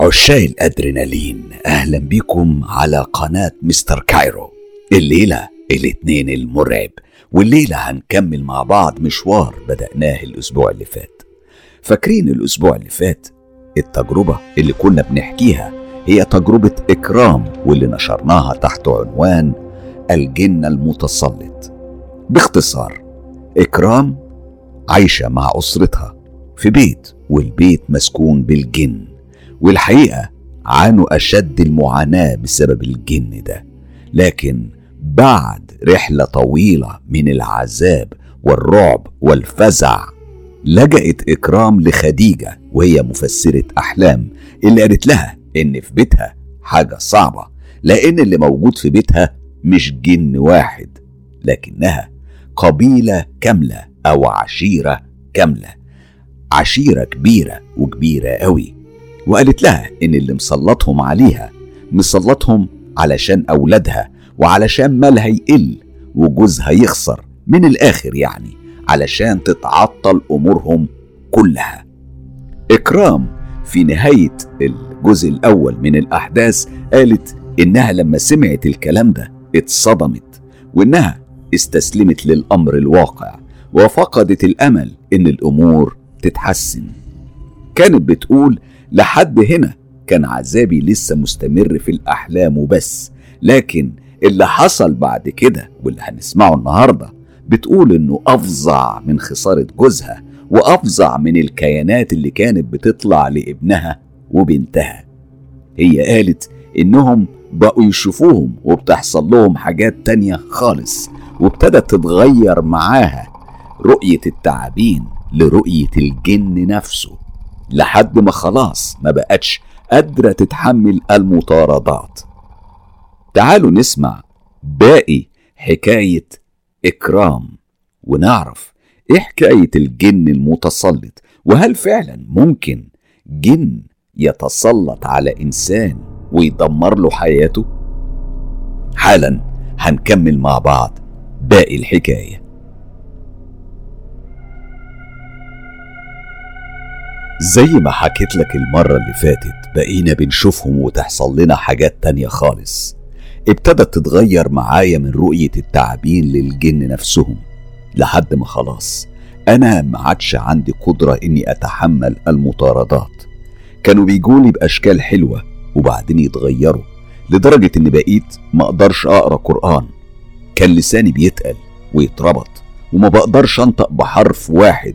عشاق الأدرينالين. أهلا بكم على قناة مستر كايرو. الليلة الاثنين المرعب والليلة هنكمل مع بعض مشوار بدأناه الأسبوع اللي فات. فاكرين الأسبوع اللي فات؟ التجربة اللي كنا بنحكيها هي تجربة إكرام واللي نشرناها تحت عنوان الجن المتسلط. باختصار إكرام عايشة مع أسرتها في بيت والبيت مسكون بالجن. والحقيقة عانوا أشد المعاناة بسبب الجن ده. لكن بعد رحلة طويلة من العذاب والرعب والفزع لجأت إكرام لخديجة وهي مفسرة أحلام اللي قالت لها إن في بيتها حاجة صعبة لأن اللي موجود في بيتها مش جن واحد لكنها قبيلة كاملة أو عشيرة كاملة. عشيرة كبيرة وكبيرة قوي. وقالت لها إن اللي مسلطهم عليها مسلطهم علشان أولادها وعلشان مالها يقل وجوزها يخسر من الآخر يعني علشان تتعطل أمورهم كلها. إكرام في نهاية الجزء الأول من الأحداث قالت إنها لما سمعت الكلام ده اتصدمت وإنها استسلمت للأمر الواقع وفقدت الأمل إن الأمور تتحسن. كانت بتقول لحد هنا كان عذابي لسه مستمر في الأحلام وبس. لكن اللي حصل بعد كده واللي هنسمعه النهارده بتقول إنه أفظع من خسارة جوزها وأفظع من الكيانات اللي كانت بتطلع لابنها وبنتها. هي قالت إنهم بقوا يشوفوهم وبتحصل لهم حاجات تانية خالص وابتدت تتغير معاها رؤية التعابين لرؤية الجن نفسه. لحد ما خلاص ما بقتش قادرة تتحمل المطاردات تعالوا نسمع باقي حكاية إكرام ونعرف إيه حكاية الجن المتسلط وهل فعلا ممكن جن يتسلط على إنسان ويدمر له حياته؟ حالا هنكمل مع بعض باقي الحكاية زي ما حكيت لك المرة اللي فاتت بقينا بنشوفهم وتحصل لنا حاجات تانية خالص. ابتدت تتغير معايا من رؤية التعابين للجن نفسهم لحد ما خلاص أنا ما عادش عندي قدرة إني أتحمل المطاردات. كانوا بيجولي بأشكال حلوة وبعدين يتغيروا لدرجة إن بقيت ما أقدرش أقرأ قرآن. كان لساني بيتقل ويتربط وما بقدرش أنطق بحرف واحد.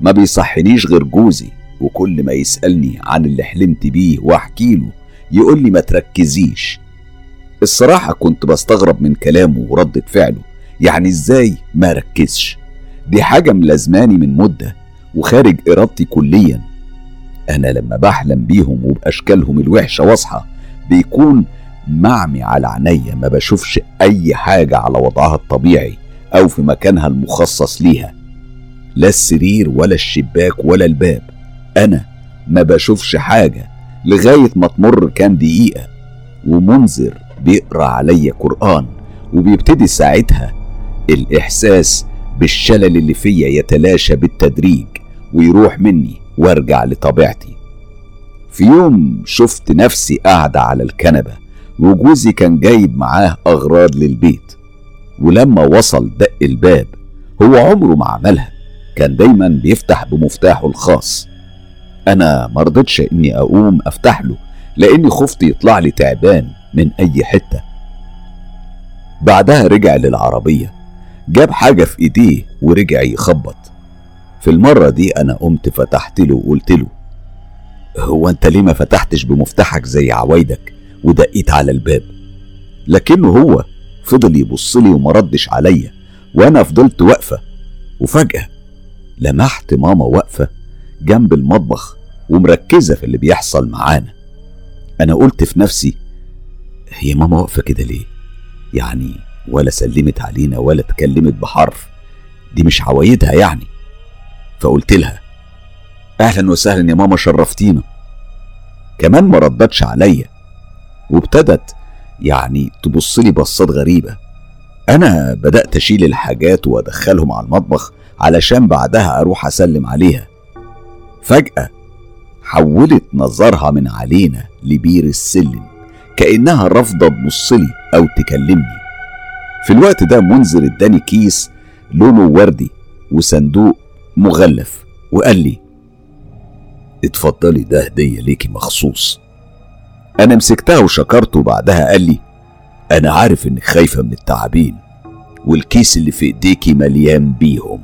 ما بيصحنيش غير جوزي. وكل ما يسألني عن اللي حلمت بيه واحكي له يقول لي ما تركزيش. الصراحة كنت بستغرب من كلامه وردة فعله يعني إزاي ما ركزش؟ دي حاجة ملازماني من مدة وخارج إرادتي كليا. أنا لما بحلم بيهم وبأشكالهم الوحشة واصحى بيكون معمي على عينيا ما بشوفش أي حاجة على وضعها الطبيعي أو في مكانها المخصص ليها. لا السرير ولا الشباك ولا الباب. أنا ما بشوفش حاجة لغاية ما تمر كام دقيقة. ومنذر بيقرأ عليا قرآن وبيبتدي ساعتها الإحساس بالشلل اللي فيا يتلاشى بالتدريج ويروح مني وأرجع لطبيعتي. في يوم شفت نفسي قاعدة على الكنبة وجوزي كان جايب معاه أغراض للبيت. ولما وصل دق الباب هو عمره ما عملها كان دايما بيفتح بمفتاحه الخاص. أنا مرضتش إني أقوم أفتح له لاني خفت يطلع لي تعبان من أي حتة. بعدها رجع للعربية جاب حاجة في إيديه ورجع يخبط. في المرة دي أنا قمت فتحت له وقلت له هو أنت ليه ما فتحتش بمفتاحك زي عوايدك ودقيت على الباب؟ لكنه هو فضل يبص لي وما ردش عليا وأنا فضلت واقفة. وفجأة لمحت ماما واقفة جنب المطبخ ومركزة في اللي بيحصل معانا. أنا قلت في نفسي هي ماما واقفة كده ليه؟ يعني ولا سلمت علينا ولا اتكلمت بحرف. دي مش عوايدها يعني. فقلت لها أهلا وسهلا يا ماما شرفتينا. كمان ما ردتش عليا. وابتدت يعني تبص لي بصات غريبة. أنا بدأت أشيل الحاجات وأدخلهم على المطبخ علشان بعدها أروح أسلم عليها. فجأة حولت نظرها من علينا لبير السلم كأنها رافضة تبصلي أو تكلمني. في الوقت ده منذر اداني كيس لونه وردي وصندوق مغلف وقال لي اتفضلي ده هدية ليكي مخصوص. أنا مسكتها وشكرته بعدها قال لي أنا عارف إنك خايفة من التعابين والكيس اللي في إيديكي مليان بيهم.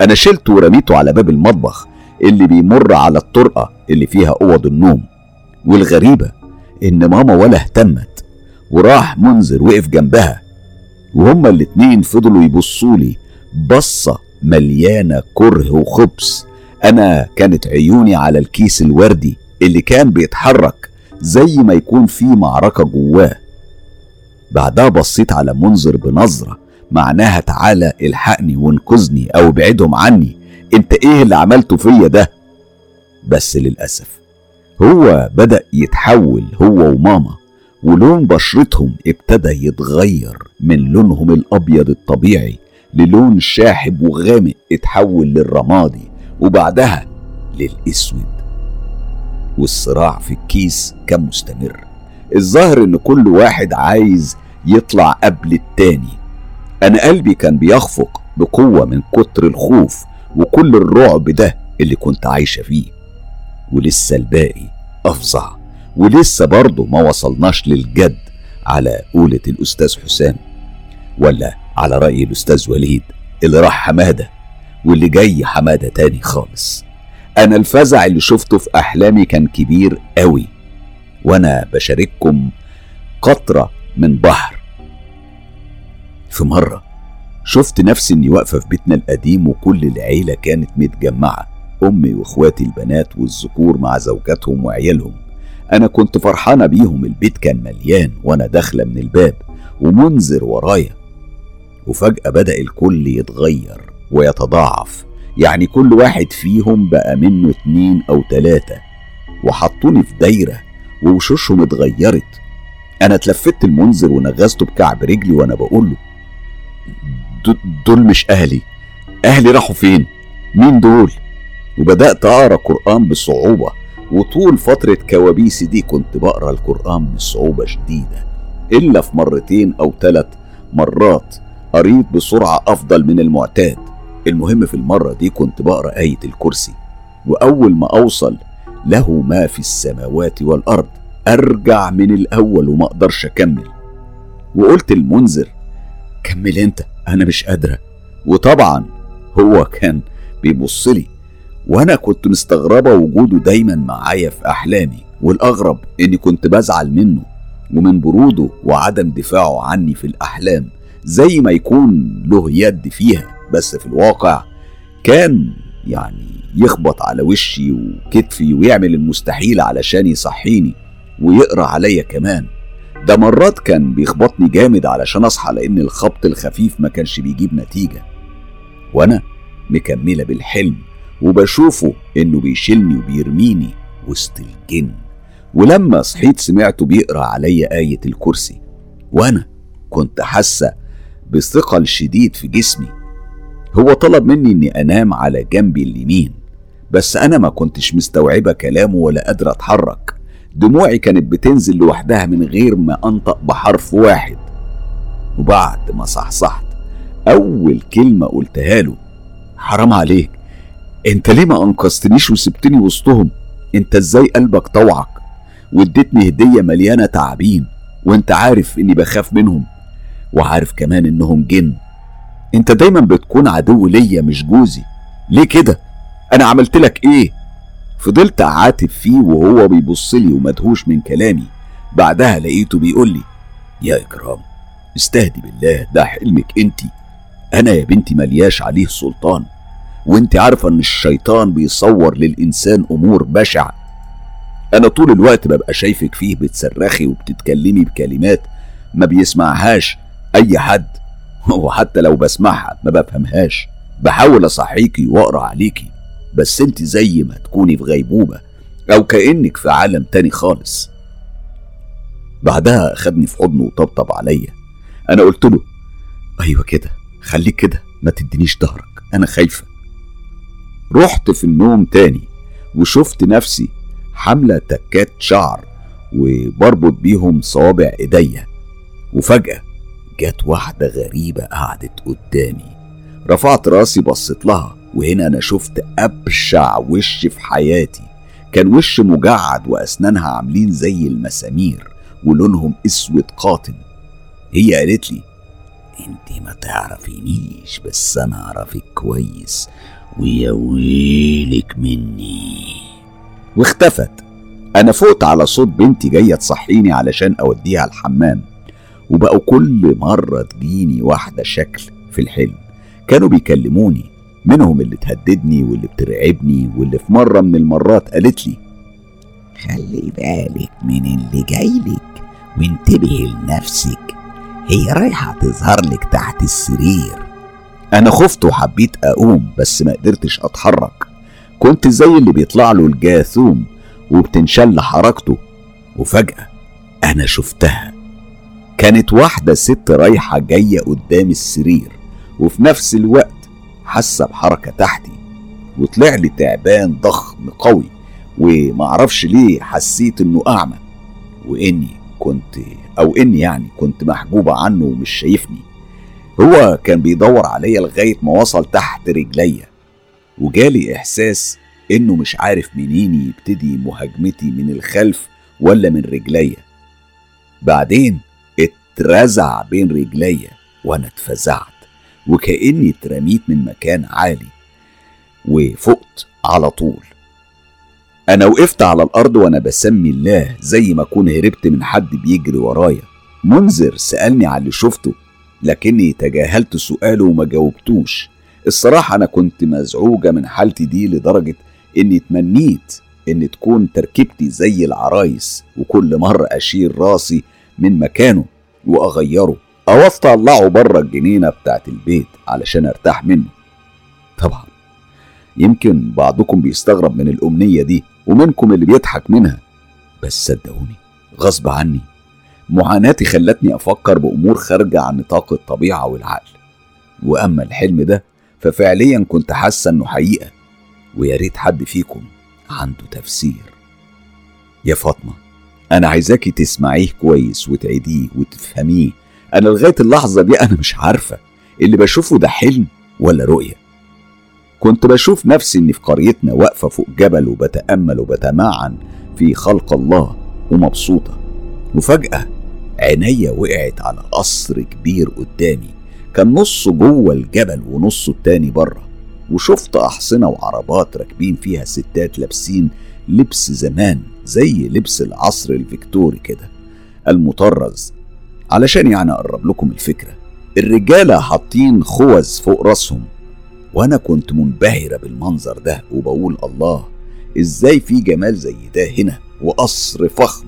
أنا شلته ورميته على باب المطبخ اللي بيمر على الطرقة اللي فيها أوض النوم. والغريبة إن ماما ولا اهتمت وراح منذر وقف جنبها. وهما الاتنين فضلوا يبصولي بصة مليانة كره وخبث أنا كانت عيوني على الكيس الوردي اللي كان بيتحرك زي ما يكون في معركة جواه. بعدها بصيت على منذر بنظرة معناها تعالى الحقني وانقذني أو ابعدهم عني. انت إيه اللي عملته فيا ده؟ بس للأسف هو بدأ يتحول هو وماما ولون بشرتهم ابتدى يتغير من لونهم الأبيض الطبيعي للون شاحب وغامق اتحول للرمادي وبعدها للأسود. والصراع في الكيس كان مستمر. الظاهر إن كل واحد عايز يطلع قبل التاني. أنا قلبي كان بيخفق بقوة من كتر الخوف وكل الرعب ده اللي كنت عايشة فيه. ولسه الباقي أفظع. ولسه برضه ما وصلناش للجد على قولة الأستاذ حسام. ولا على رأي الأستاذ وليد اللي راح حمادة واللي جاي حمادة تاني خالص. أنا الفزع اللي شفته في أحلامي كان كبير قوي. وأنا بشارككم قطرة من بحر. في مرة شفت نفسي إني واقفة في بيتنا القديم وكل العيلة كانت متجمعة أمي وإخواتي البنات والذكور مع زوجاتهم وعيالهم. أنا كنت فرحانة بيهم البيت كان مليان وأنا داخلة من الباب ومنذر ورايا. وفجأة بدأ الكل يتغير ويتضاعف يعني كل واحد فيهم بقى منه اتنين أو تلاتة. وحطوني في دايرة ووشوشهم اتغيرت. أنا اتلفت المنذر ونغزته بكعب رجلي وأنا بقول له دول مش أهلي أهلي راحوا فين؟ مين دول؟ وبدأت أقرأ قرآن بصعوبة وطول فترة كوابيسي دي كنت بقرأ القرآن بصعوبة شديدة إلا في مرتين أو ثلاث مرات قريت بسرعة أفضل من المعتاد المهم في المرة دي كنت بقرأ آية الكرسي وأول ما أوصل له ما في السماوات والأرض أرجع من الأول وما أقدرش أكمل وقلت المنذر كمل أنت أنا مش قادرة. وطبعا هو كان بيبص لي وأنا كنت مستغربة وجوده دايما معايا في أحلامي. والأغرب إني كنت بزعل منه ومن بروده وعدم دفاعه عني في الأحلام زي ما يكون له يد فيها. بس في الواقع كان يعني يخبط على وشي وكتفي ويعمل المستحيل علشان يصحيني ويقرأ عليا كمان. ده مرات كان بيخبطني جامد علشان أصحى لأن الخبط الخفيف ما كانش بيجيب نتيجة. وأنا مكملة بالحلم وبشوفه إنه بيشيلني وبيرميني وسط الجن. ولما صحيت سمعته بيقرأ عليا آية الكرسي. وأنا كنت حاسة بثقل شديد في جسمي. هو طلب مني إني أنام على جنبي اليمين بس أنا ما كنتش مستوعبة كلامه ولا قادرة أتحرك. دموعي كانت بتنزل لوحدها من غير ما أنطق بحرف واحد. وبعد ما صحصحت أول كلمة قلتها له حرام عليك أنت ليه ما أنقذتنيش وسبتني وسطهم؟ أنت إزاي قلبك طوعك؟ واديتني هدية مليانة تعابين وأنت عارف إني بخاف منهم وعارف كمان إنهم جن. أنت دايما بتكون عدو ليا مش جوزي. ليه كده؟ أنا عملت لك إيه؟ فضلت أعاتب فيه وهو بيبص لي ومدهوش من كلامي. بعدها لقيته بيقول لي يا إكرام استهدي بالله ده حلمك أنت. أنا يا بنتي ملياش عليه سلطان. وأنت عارفة إن الشيطان بيصور للإنسان أمور بشعة. أنا طول الوقت ببقى شايفك فيه بتصرخي وبتتكلمي بكلمات ما بيسمعهاش أي حد. وحتى لو بسمعها ما بفهمهاش. بحاول أصحيكي وأقرأ عليكي. بس انت زي ما تكوني في غيبوبة أو كأنك في عالم تاني خالص. بعدها أخدني في حضنه وطبطب عليا. أنا قلت له أيوة كده خليك كده ما تدينيش ظهرك أنا خايفة. رحت في النوم تاني وشفت نفسي حاملة تكات شعر وبربط بيهم صوابع إيديا. وفجأة جت واحدة غريبة قعدت قدامي. رفعت راسي بصيت لها. وهنا أنا شفت أبشع وش في حياتي. كان وش مجعد وأسنانها عاملين زي المسامير ولونهم أسود قاتم هي قالت لي انت ما تعرفينيش بس أنا أعرفك كويس ويا ويلك مني. واختفت. أنا فقت على صوت بنتي جاية تصحيني علشان أوديها الحمام. وبقوا كل مرة تجيني واحدة شكل في الحلم. كانوا بيكلموني منهم اللي تهددني واللي بترعبني واللي في مرة من المرات قالت لي خلي بالك من اللي جايلك وانتبهي لنفسك هي رايحة تظهر لك تحت السرير. أنا خفت وحبيت أقوم بس ما قدرتش أتحرك. كنت زي اللي بيطلع له الجاثوم وبتنشل حركته وفجأة أنا شفتها. كانت واحدة ست رايحة جاية قدام السرير وفي نفس الوقت حاسة بحركة تحتي وطلع لي تعبان ضخم قوي ومعرفش ليه حسيت إنه أعمى وإني كنت أو إني يعني كنت محجوبة عنه ومش شايفني. هو كان بيدور عليا لغاية ما وصل تحت رجليا وجالي إحساس إنه مش عارف منين يبتدي مهاجمتي من الخلف ولا من رجليا. بعدين اترزع بين رجليا وأنا اتفزعت. وكأني اترميت من مكان عالي وفقت على طول. أنا وقفت على الأرض وأنا بسمي الله زي ما أكون هربت من حد بيجري ورايا. منذر سألني على اللي شفته لكني تجاهلت سؤاله وما جاوبتوش. الصراحة أنا كنت مزعوجة من حالتي دي لدرجة إني تمنيت إن تكون تركيبتي زي العرايس وكل مرة أشيل راسي من مكانه وأغيره. أو أطلعه بره الجنينة بتاعت البيت علشان أرتاح منه. طبعا. يمكن بعضكم بيستغرب من الأمنية دي ومنكم اللي بيضحك منها. بس صدقوني غصب عني معاناتي خلتني أفكر بأمور خارجة عن نطاق الطبيعة والعقل. وأما الحلم ده ففعليا كنت حاسة إنه حقيقة. ويا ريت حد فيكم عنده تفسير. يا فاطمة أنا عايزاكي تسمعيه كويس وتعيديه وتفهميه أنا لغاية اللحظة دي أنا مش عارفة اللي بشوفه ده حلم ولا رؤية. كنت بشوف نفسي إني في قريتنا واقفة فوق جبل وبتأمل وبتمعن في خلق الله ومبسوطة. وفجأة عينيا وقعت على قصر كبير قدامي كان نصه جوه الجبل ونصه التاني بره وشفت أحصنة وعربات راكبين فيها ستات لابسين لبس زمان زي لبس العصر الفيكتوري كده. المطرز علشان يعني أقرب لكم الفكرة الرجالة حاطين خوذ فوق راسهم وأنا كنت منبهرة بالمنظر ده وبقول الله إزاي في جمال زي ده هنا وقصر فخم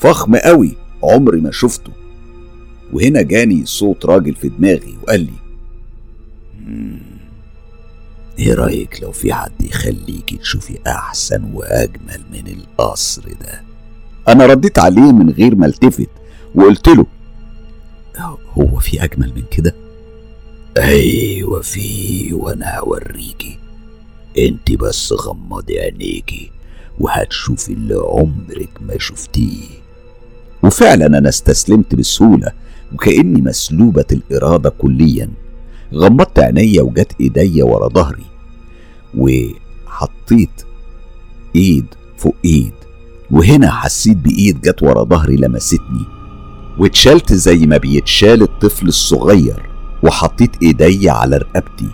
فخم قوي عمري ما شفته. وهنا جاني صوت راجل في دماغي وقال لي إيه رأيك لو في حد يخليكي تشوفي أحسن وأجمل من القصر ده؟ أنا رديت عليه من غير ما التفت وقلت له هو في أجمل من كده؟ أيوه في وأنا هوريكي. أنت بس غمضي عينيكي وهتشوفي اللي عمرك ما شفتيه. وفعلا أنا استسلمت بسهولة وكأني مسلوبة الإرادة كليا. غمضت عينيا وجت إيديا ورا ظهري وحطيت إيد فوق إيد. وهنا حسيت بإيد جت ورا ظهري لمستني. واتشالت زي ما بيتشال الطفل الصغير وحطيت إيدي على رقبتي.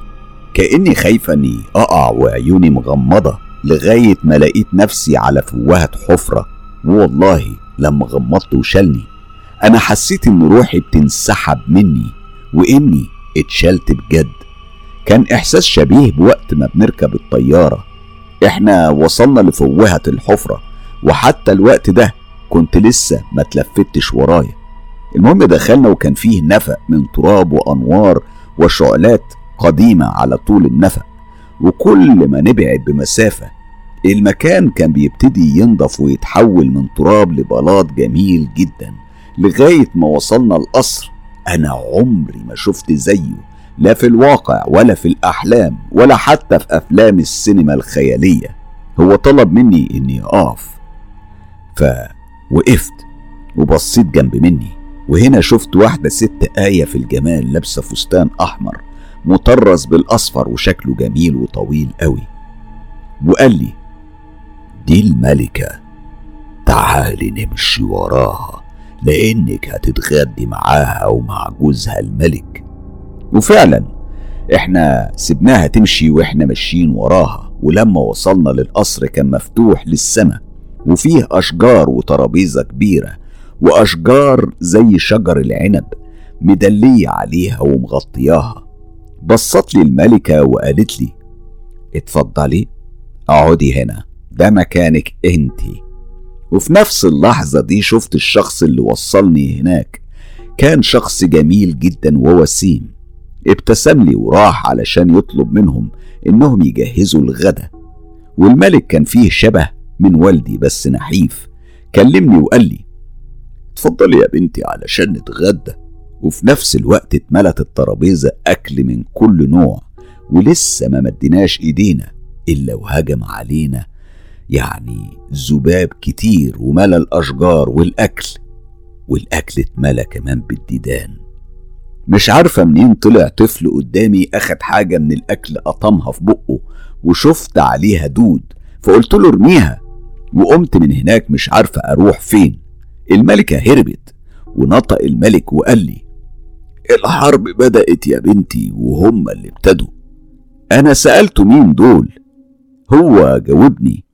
كأني خايفه اني أقع وعيوني مغمضة لغاية ما لقيت نفسي على فوهة حفرة. والله لما غمضت وشالني. أنا حسيت إن روحي بتنسحب مني وإني اتشلت بجد. كان إحساس شبيه بوقت ما بنركب الطيارة. إحنا وصلنا لفوهة الحفرة وحتى الوقت ده كنت لسه ما تلفتش ورايا. المهم دخلنا وكان فيه نفق من تراب وأنوار وشعلات قديمة على طول النفق. وكل ما نبعد بمسافة المكان كان بيبتدي ينضف ويتحول من تراب لبلاط جميل جدا لغاية ما وصلنا القصر. أنا عمري ما شفت زيه لا في الواقع ولا في الأحلام ولا حتى في أفلام السينما الخيالية. هو طلب مني إني أقف. فوقفت وبصيت جنب مني. وهنا شفت واحدة ست آية في الجمال لابسة فستان أحمر مطرز بالأصفر وشكله جميل وطويل قوي. وقال لي دي الملكة تعالي نمشي وراها لأنك هتتغدي معاها ومع جوزها الملك. وفعلا إحنا سبناها تمشي وإحنا ماشيين وراها ولما وصلنا للقصر كان مفتوح للسماء وفيه أشجار وترابيزة كبيرة وأشجار زي شجر العنب مدلية عليها ومغطياها. بصت لي الملكة وقالت لي اتفضلي اقعدي هنا ده مكانك انتي. وفي نفس اللحظة دي شفت الشخص اللي وصلني هناك. كان شخص جميل جدا ووسيم. ابتسم لي وراح علشان يطلب منهم إنهم يجهزوا الغدا. والملك كان فيه شبه من والدي بس نحيف. كلمني وقال لي اتفضلي يا بنتي علشان نتغدى وفي نفس الوقت اتملت الترابيزة أكل من كل نوع ولسه ما مديناش إيدينا إلا وهجم علينا. يعني ذباب كتير وملى الأشجار والأكل والأكل اتملى كمان بالديدان. مش عارفة منين طلع طفل قدامي أخد حاجة من الأكل قطمها في بقه وشفت عليها دود. فقلت له ارميها وقمت من هناك مش عارفة أروح فين. الملكة هربت. ونطق الملك وقال لي الحرب بدأت يا بنتي وهم اللي ابتدوا. أنا سألته مين دول؟ هو جاوبني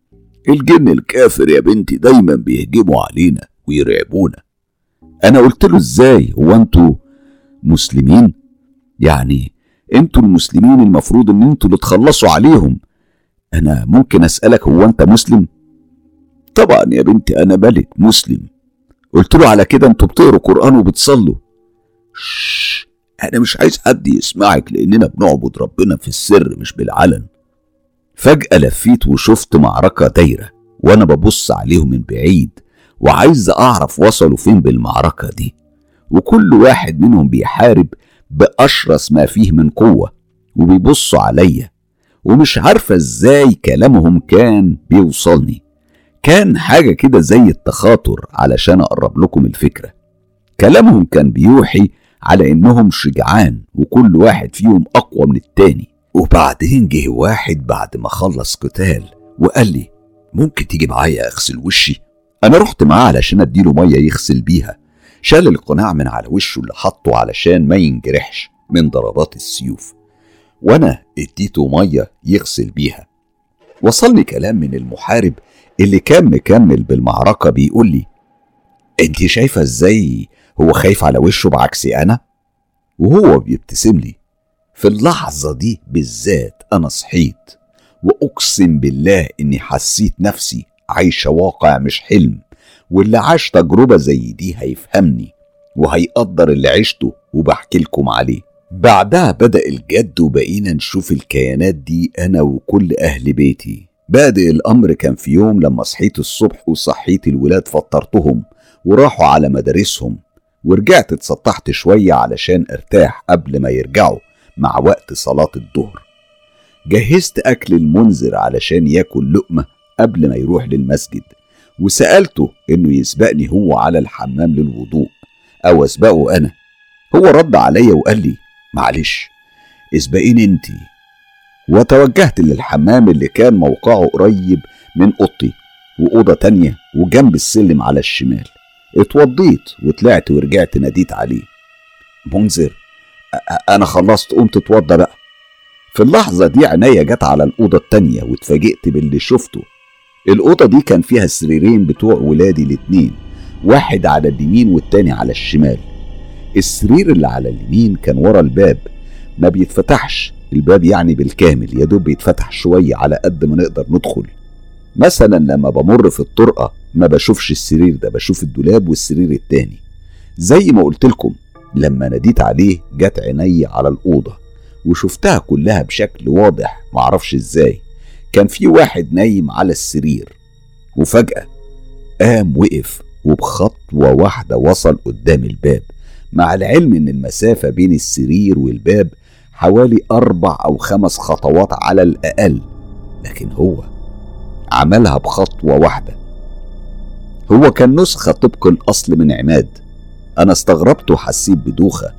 الجن الكافر يا بنتي دايما بيهجموا علينا ويرعبونا. أنا قلت له إزاي؟ هو أنتوا مسلمين؟ يعني أنتوا المسلمين المفروض إن أنتوا اللي تخلصوا عليهم. أنا ممكن أسألك هو أنت مسلم؟ طبعا يا بنتي أنا ملك مسلم. قلت له على كده أنتوا بتقروا قرآن وبتصلوا. أنا مش عايز حد يسمعك لأننا بنعبد ربنا في السر مش بالعلن. فجأة لفيت وشفت معركة دايرة وأنا ببص عليهم من بعيد وعايز أعرف وصلوا فين بالمعركة دي. وكل واحد منهم بيحارب بأشرس ما فيه من قوة وبيبصوا عليا ومش عارفة إزاي كلامهم كان بيوصلني. كان حاجة كده زي التخاطر علشان أقرب لكم الفكرة. كلامهم كان بيوحي على إنهم شجعان وكل واحد فيهم أقوى من التاني. وبعدين جه واحد بعد ما خلص قتال وقال لي ممكن تيجي معايا أغسل وشي؟ أنا رحت معاه علشان أديله مية يغسل بيها. شال القناع من على وشه اللي حطه علشان ما ينجرحش من ضربات السيوف. وأنا اديته مية يغسل بيها. وصلني كلام من المحارب اللي كان مكمل بالمعركة بيقول لي انت شايفة إزاي هو خايف على وشه بعكسي أنا؟ وهو بيبتسم لي في اللحظة دي بالذات أنا صحيت وأقسم بالله إني حسيت نفسي عايشة واقع مش حلم واللي عاش تجربة زي دي هيفهمني وهيقدر اللي عشته وبحكي لكم عليه. بعدها بدأ الجد وبقينا نشوف الكيانات دي أنا وكل أهل بيتي. بادئ الأمر كان في يوم لما صحيت الصبح وصحيت الولاد فطرتهم وراحوا على مدارسهم ورجعت اتسطحت شوية علشان أرتاح قبل ما يرجعوا مع وقت صلاة الظهر. جهزت أكل المنذر علشان ياكل لقمة قبل ما يروح للمسجد وسألته إنه يسبقني هو على الحمام للوضوء أو أسبقه أنا؟ هو رد عليا وقال لي معلش اسبقيني أنتي. وتوجهت للحمام اللي كان موقعه قريب من أوضتي وأوضة تانية وجنب السلم على الشمال. اتوضيت وطلعت ورجعت ناديت عليه. منذر أنا خلصت قمت اتوضى بقى. في اللحظة دي عينيا جت على الأوضة التانية واتفاجئت باللي شفته. الأوضة دي كان فيها السريرين بتوع ولادي الاتنين واحد على اليمين والتاني على الشمال. السرير اللي على اليمين كان ورا الباب ما بيتفتحش. الباب يعني بالكامل يا دوب بيتفتح شوية على قد ما نقدر ندخل. مثلا لما بمر في الطرقة ما بشوفش السرير ده بشوف الدولاب والسرير التاني. زي ما قلت لكم لما ناديت عليه جت عيني على الأوضة وشفتها كلها بشكل واضح معرفش إزاي. كان في واحد نايم على السرير وفجأة قام وقف وبخطوة واحدة وصل قدام الباب. مع العلم إن المسافة بين السرير والباب حوالي أربع أو خمس خطوات على الأقل لكن هو عملها بخطوة واحدة هو كان نسخة طبق الأصل من عماد أنا استغربت وحسيت بدوخة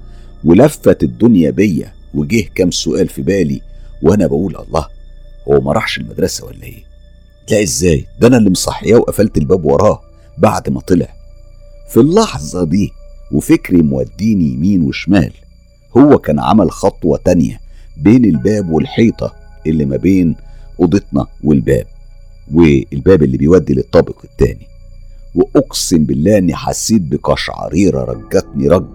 ولفت الدنيا بيا وجه كام سؤال في بالي وأنا بقول الله هو ما راحش المدرسة ولا إيه؟ لا إزاي؟ ده أنا اللي مصحياه وقفلت الباب وراه بعد ما طلع في اللحظة دي وفكري موديني يمين وشمال هو كان عمل خطوة تانية بين الباب والحيطة اللي ما بين أوضتنا والباب والباب اللي بيودي للطابق التاني. وأقسم بالله إني حسيت بقشعريرة رجتني رج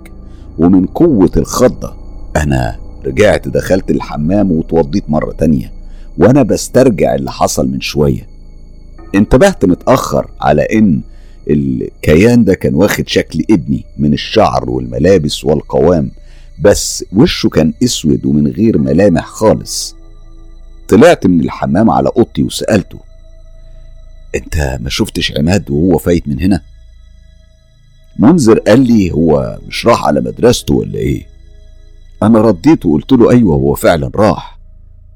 ومن قوة الخضة أنا رجعت دخلت الحمام واتوضيت مرة تانية وأنا بسترجع اللي حصل من شوية. انتبهت متأخر على إن الكيان ده كان واخد شكل ابني من الشعر والملابس والقوام بس وشه كان أسود ومن غير ملامح خالص. طلعت من الحمام على أوضتي وسألته أنت ما شفتش عماد وهو فايت من هنا؟ منذر قال لي هو مش راح على مدرسته ولا إيه؟ أنا رديت وقلت له أيوه هو فعلا راح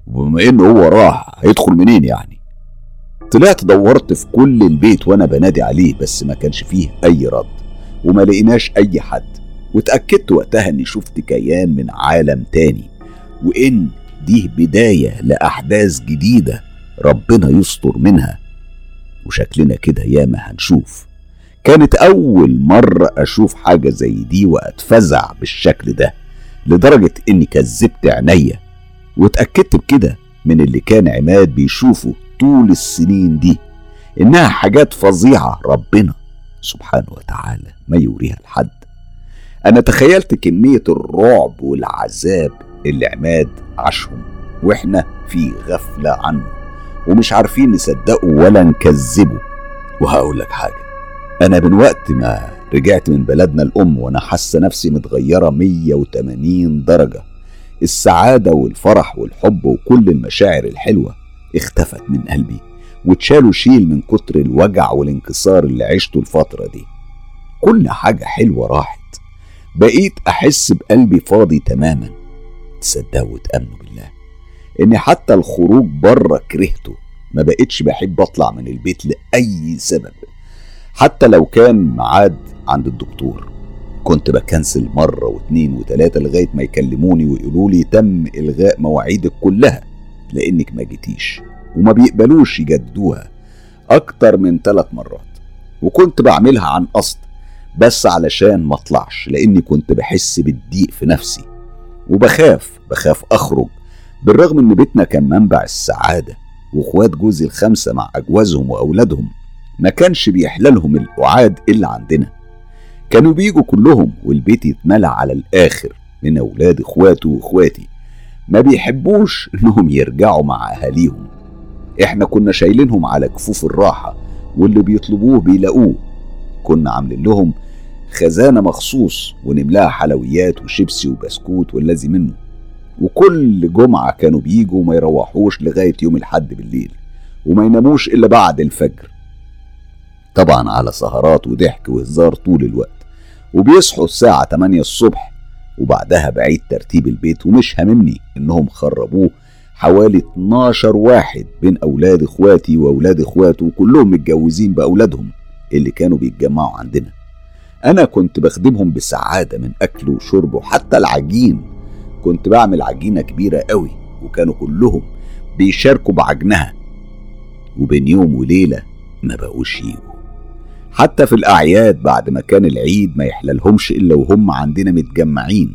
وبما إنه هو راح هيدخل منين يعني؟ طلعت دورت في كل البيت وأنا بنادي عليه بس ما كانش فيه أي رد وما لقيناش أي حد. واتأكدت وقتها إني شفت كيان من عالم تاني وإن دي بداية لأحداث جديدة ربنا يستر منها. وشكلنا كده ياما هنشوف. كانت أول مرة أشوف حاجة زي دي وأتفزع بالشكل ده لدرجة إني كذبت عينيا. واتأكدت بكده من اللي كان عماد بيشوفه طول السنين دي إنها حاجات فظيعة ربنا سبحانه وتعالى ما يوريها لحد. أنا تخيلت كمية الرعب والعذاب اللي عماد عاشهم وإحنا في غفلة عنه ومش عارفين نصدقه ولا نكذبه. وهقول لك حاجة أنا من وقت ما رجعت من بلدنا الأم وأنا حاسة نفسي متغيرة 180 درجة السعادة والفرح والحب وكل المشاعر الحلوة اختفت من قلبي واتشالوا شيل من كتر الوجع والانكسار اللي عشته الفترة دي. كل حاجة حلوة راحت. بقيت أحس بقلبي فاضي تماما. تصدقوا وتأمنوا بالله. إني حتى الخروج بره كرهته. ما بقتش بحب أطلع من البيت لأي سبب. حتى لو كان ميعاد عند الدكتور. كنت بكنسل مرة واتنين وتلاتة لغاية ما يكلموني ويقولوا لي تم إلغاء مواعيدك كلها. لأنك ما جيتيش. وما بيقبلوش يجددوها. أكتر من ثلاث مرات. وكنت بعملها عن قصد. بس علشان ما اطلعش لأني كنت بحس بالضيق في نفسي. وبخاف بخاف أخرج. بالرغم إن بيتنا كان منبع السعادة وإخوات جوزي الخمسة مع أجوازهم وأولادهم ما كانش بيحللهم القعاد إلا عندنا. كانوا بيجوا كلهم والبيت يتملى على الآخر من أولاد إخواته وإخواتي. ما بيحبوش إنهم يرجعوا مع أهاليهم. إحنا كنا شايلينهم على كفوف الراحة واللي بيطلبوه بيلاقوه. كنا عاملين لهم خزانة مخصوص ونملاها حلويات وشيبسي وبسكوت والذي منه. وكل جمعة كانوا بيجوا وما يروحوش لغاية يوم الحد بالليل وما يناموش إلا بعد الفجر. طبعا على سهرات وضحك وهزار طول الوقت. وبيصحوا الساعة 8 الصبح وبعدها بعيد ترتيب البيت ومش هاممني إنهم خربوه. حوالي 12 واحد بين أولاد إخواتي وأولاد إخواته وكلهم متجوزين بأولادهم اللي كانوا بيتجمعوا عندنا. أنا كنت بخدمهم بسعادة من أكل وشرب وحتى العجين. كنت بعمل عجينة كبيرة قوي وكانوا كلهم بيشاركوا بعجنها. وبين يوم وليلة ما بقوش يجوا حتى في الأعياد بعد ما كان العيد ما يحللهمش إلا وهم عندنا متجمعين.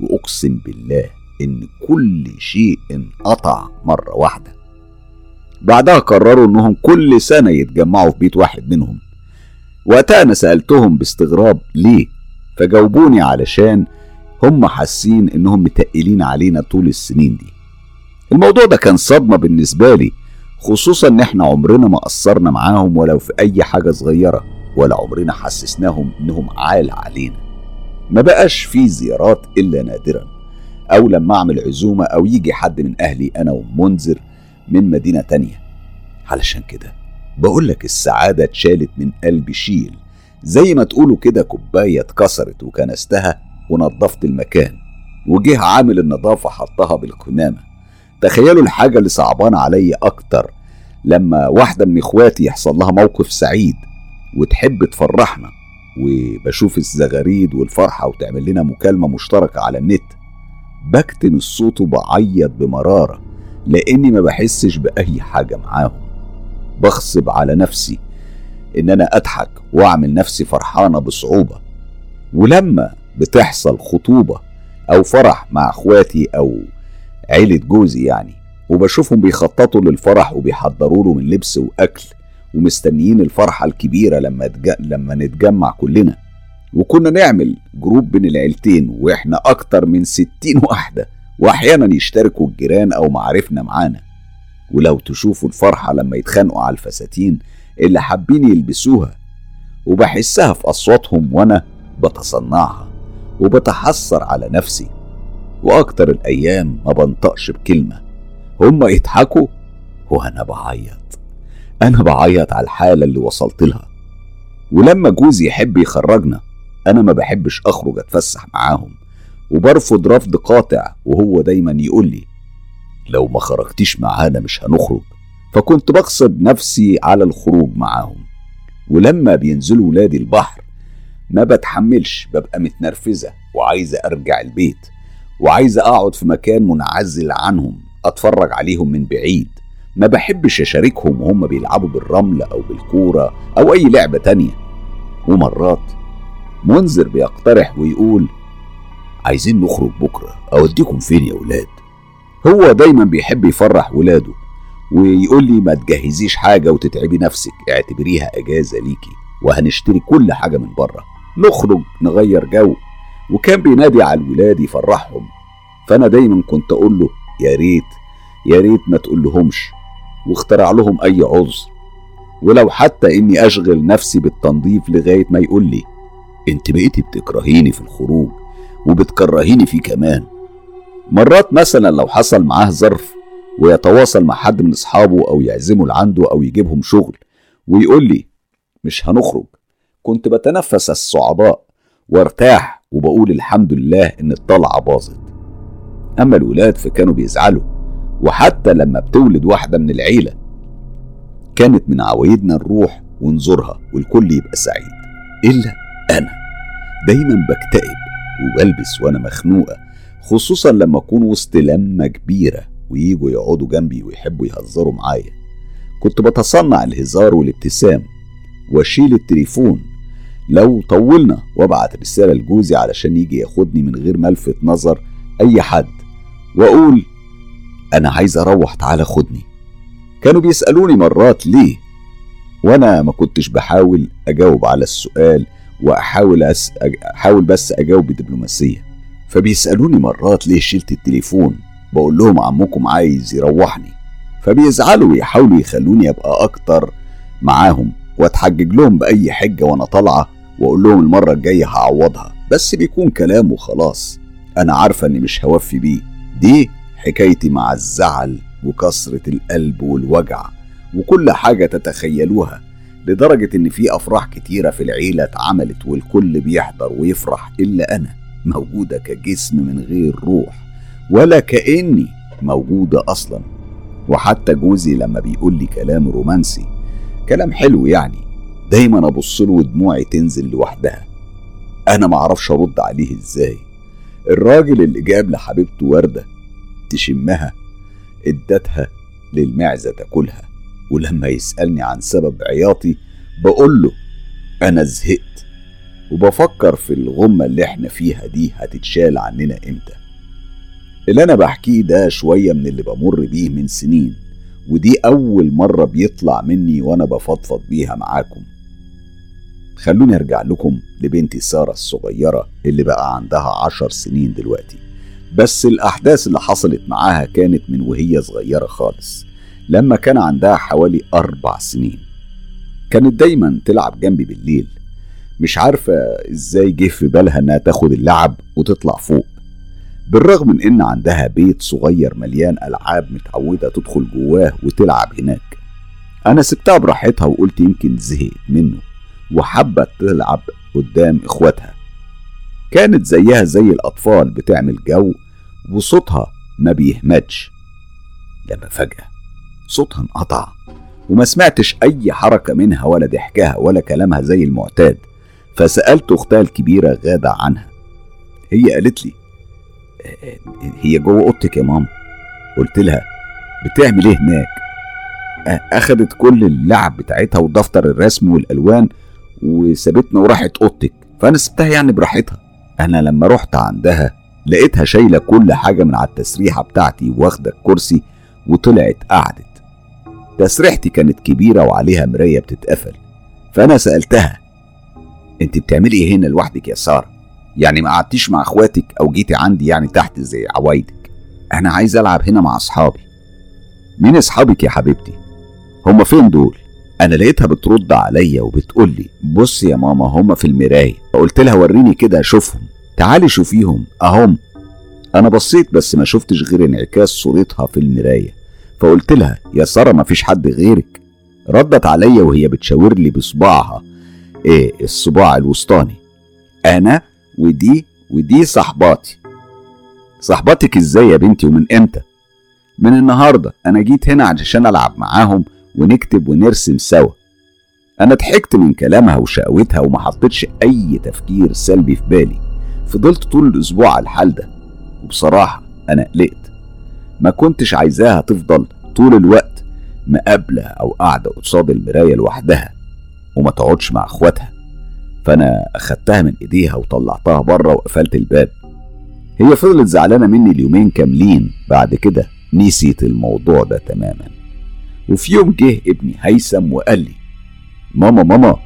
وأقسم بالله إن كل شيء انقطع مرة واحدة. بعدها قرروا إنهم كل سنة يتجمعوا في بيت واحد منهم. وقتها أنا سألتهم باستغراب ليه فجاوبوني علشان هم حاسين إنهم متقلين علينا طول السنين دي. الموضوع ده كان صدمة بالنسبة لي خصوصا إن إحنا عمرنا ما قصرنا معاهم ولو في أي حاجة صغيرة ولا عمرنا حسسناهم إنهم عال علينا. ما بقاش في زيارات إلا نادرا أو لما أعمل عزومة أو يجي حد من أهلي أنا ومنذر من مدينة تانية. علشان كده بقول لك السعادة اتشالت من قلبي شيل. زي ما تقولوا كده كوباية اتكسرت وكنستها ونظفت المكان. وجه عامل النظافة حطها بالقمامة تخيلوا الحاجة اللي صعبانة عليا أكتر لما واحدة من إخواتي يحصل لها موقف سعيد وتحب تفرحنا. وبشوف الزغاريد والفرحة وتعمل لنا مكالمة مشتركة على النت. بكتم الصوت وبعيط بمرارة لأني ما بحسش بأي حاجة معاهم. بغصب على نفسي إن أنا أضحك وأعمل نفسي فرحانة بصعوبة ولما بتحصل خطوبة أو فرح مع إخواتي أو عيلة جوزي يعني وبشوفهم بيخططوا للفرح وبيحضروا له من لبس وأكل ومستنيين الفرحة الكبيرة لما. لما نتجمع كلنا وكنا نعمل جروب بين العيلتين وإحنا أكتر من ستين واحدة وأحيانا يشتركوا الجيران أو معارفنا معانا ولو تشوفوا الفرحة لما يتخانقوا على الفساتين اللي حابين يلبسوها وبحسها في أصواتهم وأنا بتصنعها وبتحسر على نفسي. وأكتر الأيام ما بنطقش بكلمة هما يضحكوا وأنا بعيط. أنا بعيط على الحالة اللي وصلت لها. ولما جوزي يحب يخرجنا أنا ما بحبش أخرج أتفسح معاهم. وبرفض رفض قاطع وهو دايما يقول لي لو ما خرجتيش معانا مش هنخرج. فكنت بغصب نفسي على الخروج معاهم. ولما بينزلوا ولادي البحر ما بتحملش ببقى متنرفزة وعايزة أرجع البيت. وعايزة أقعد في مكان منعزل عنهم أتفرج عليهم من بعيد. ما بحبش أشاركهم وهم بيلعبوا بالرمل أو بالكورة أو أي لعبة تانية. ومرات منذر بيقترح ويقول عايزين نخرج بكرة أوديكم فين يا ولاد؟ هو دايما بيحب يفرح ولاده ويقول لي ما تجهزيش حاجة وتتعبي نفسك اعتبريها أجازة ليكي وهنشتري كل حاجة من بره نخرج نغير جو. وكان بينادي على الولاد يفرحهم. فأنا دايما كنت أقول له يا ريت يا ريت ما تقول لهمش واخترع لهم أي عذر. ولو حتى إني أشغل نفسي بالتنظيف لغاية ما يقول لي أنت بقيتي بتكرهيني في الخروج وبتكرهيني فيه كمان. مرات مثلا لو حصل معاه ظرف ويتواصل مع حد من أصحابه أو يعزمه لعنده أو يجيبهم شغل ويقول لي مش هنخرج كنت بتنفس الصعداء وارتاح وبقول الحمد لله إن الطلعة باظت. أما الولاد فكانوا بيزعلوا وحتى لما بتولد واحدة من العيلة كانت من عوايدنا نروح ونزورها والكل يبقى سعيد إلا أنا. دايما بكتئب وبلبس وأنا مخنوقة خصوصا لما اكون وسط لمة كبيرة وييجوا يقعدوا جنبي ويحبوا يهزروا معايا. كنت بتصنع الهزار والابتسام وأشيل التليفون. لو طولنا وأبعت رسالة لجوزي علشان يجي ياخدني من غير ما ألفت نظر أي حد وأقول أنا عايز أروح تعالى خدني. كانوا بيسألوني مرات ليه وأنا ما كنتش بحاول أجاوب على السؤال وأحاول أس... أحاول بس أجاوب بدبلوماسية. فبيسألوني مرات ليه شلت التليفون؟ بقول لهم عمكم عايز يروحني. فبيزعلوا ويحاولوا يخلوني أبقى أكتر معاهم وأتحجج لهم بأي حجة وأنا طالعة وأقول لهم المرة الجاية هعوضها. بس بيكون كلام وخلاص. أنا عارفة إني مش هوفي بيه. دي حكايتي مع الزعل وكسرة القلب والوجع وكل حاجة تتخيلوها لدرجة إن في أفراح كتيرة في العيلة اتعملت والكل بيحضر ويفرح إلا أنا. موجودة كجسم من غير روح ولا كأني موجودة أصلا. وحتى جوزي لما بيقول لي كلام رومانسي كلام حلو يعني دايما أبص له ودموعي تنزل لوحدها. أنا معرفش أرد عليه إزاي. الراجل اللي جاب لحبيبته وردة تشمها ادتها للمعزة تاكلها ولما يسألني عن سبب عياطي بقول له أنا زهقت. وبفكر في الغمة اللي إحنا فيها دي هتتشال عننا إمتى. اللي أنا بحكيه ده شوية من اللي بمر بيه من سنين ودي أول مرة بيطلع مني وأنا بفضفض بيها معاكم. خلوني أرجع لكم لبنتي سارة الصغيرة اللي بقى عندها عشر سنين دلوقتي. بس الأحداث اللي حصلت معاها كانت من وهي صغيرة خالص لما كان عندها حوالي أربع سنين. كانت دايما تلعب جنبي بالليل. مش عارفة إزاي جه في بالها إنها تاخد اللعب وتطلع فوق. بالرغم من إن عندها بيت صغير مليان ألعاب متعودة تدخل جواه وتلعب هناك. أنا سبتها براحتها وقلت يمكن زهقت منه وحبت تلعب قدام إخواتها. كانت زيها زي الأطفال بتعمل جو وصوتها ما بيهمدش. لما فجأة صوتها انقطع وما سمعتش أي حركة منها ولا ضحكها ولا كلامها زي المعتاد. فسألت أختها الكبيرة غادة عنها. هي قالت لي هي جوه أوضتك يا ماما. قلت لها بتعمل إيه هناك؟ أخدت كل اللعب بتاعتها ودفتر الرسم والألوان وسابتنا وراحت أوضتك. فأنا سبتها يعني براحتها. أنا لما رحت عندها لقيتها شايلة كل حاجة من على التسريحة بتاعتي واخدة الكرسي وطلعت قعدت. تسريحتي كانت كبيرة وعليها مراية بتتقفل. فأنا سألتها أنت بتعملي إيه هنا لوحدك يا سارة؟ يعني ما قعدتيش مع إخواتك أو جيتي عندي يعني تحت زي عوايدك؟ أنا عايز ألعب هنا مع أصحابي. مين أصحابك يا حبيبتي؟ هما فين دول؟ أنا لقيتها بترد عليا وبتقول لي بص يا ماما هما في المراية. فقلت لها وريني كده أشوفهم تعالي شوفيهم أهم. أنا بصيت بس ما شفتش غير انعكاس صورتها في المراية. فقلت لها يا سارة مفيش حد غيرك. ردت عليا وهي بتشاور لي بصباعها. إيه الصباع الوسطاني. أنا ودي ودي صاحباتي صاحباتك إزاي يا بنتي ومن إمتى؟ من النهارده أنا جيت هنا علشان ألعب معاهم ونكتب ونرسم سوا. أنا ضحكت من كلامها وشقوتها وما حطيتش أي تفكير سلبي في بالي. فضلت طول الأسبوع على الحال ده. وبصراحة أنا قلقت. ما كنتش عايزاها تفضل طول الوقت مقابلة أو قاعدة قصاد المراية لوحدها. وما تقعدش مع إخواتها. فأنا أخدتها من إيديها وطلعتها بره وقفلت الباب. هي فضلت زعلانة مني اليومين كاملين. بعد كده نسيت الموضوع ده تماما. وفي يوم جه ابني هيثم وقال لي ماما ماما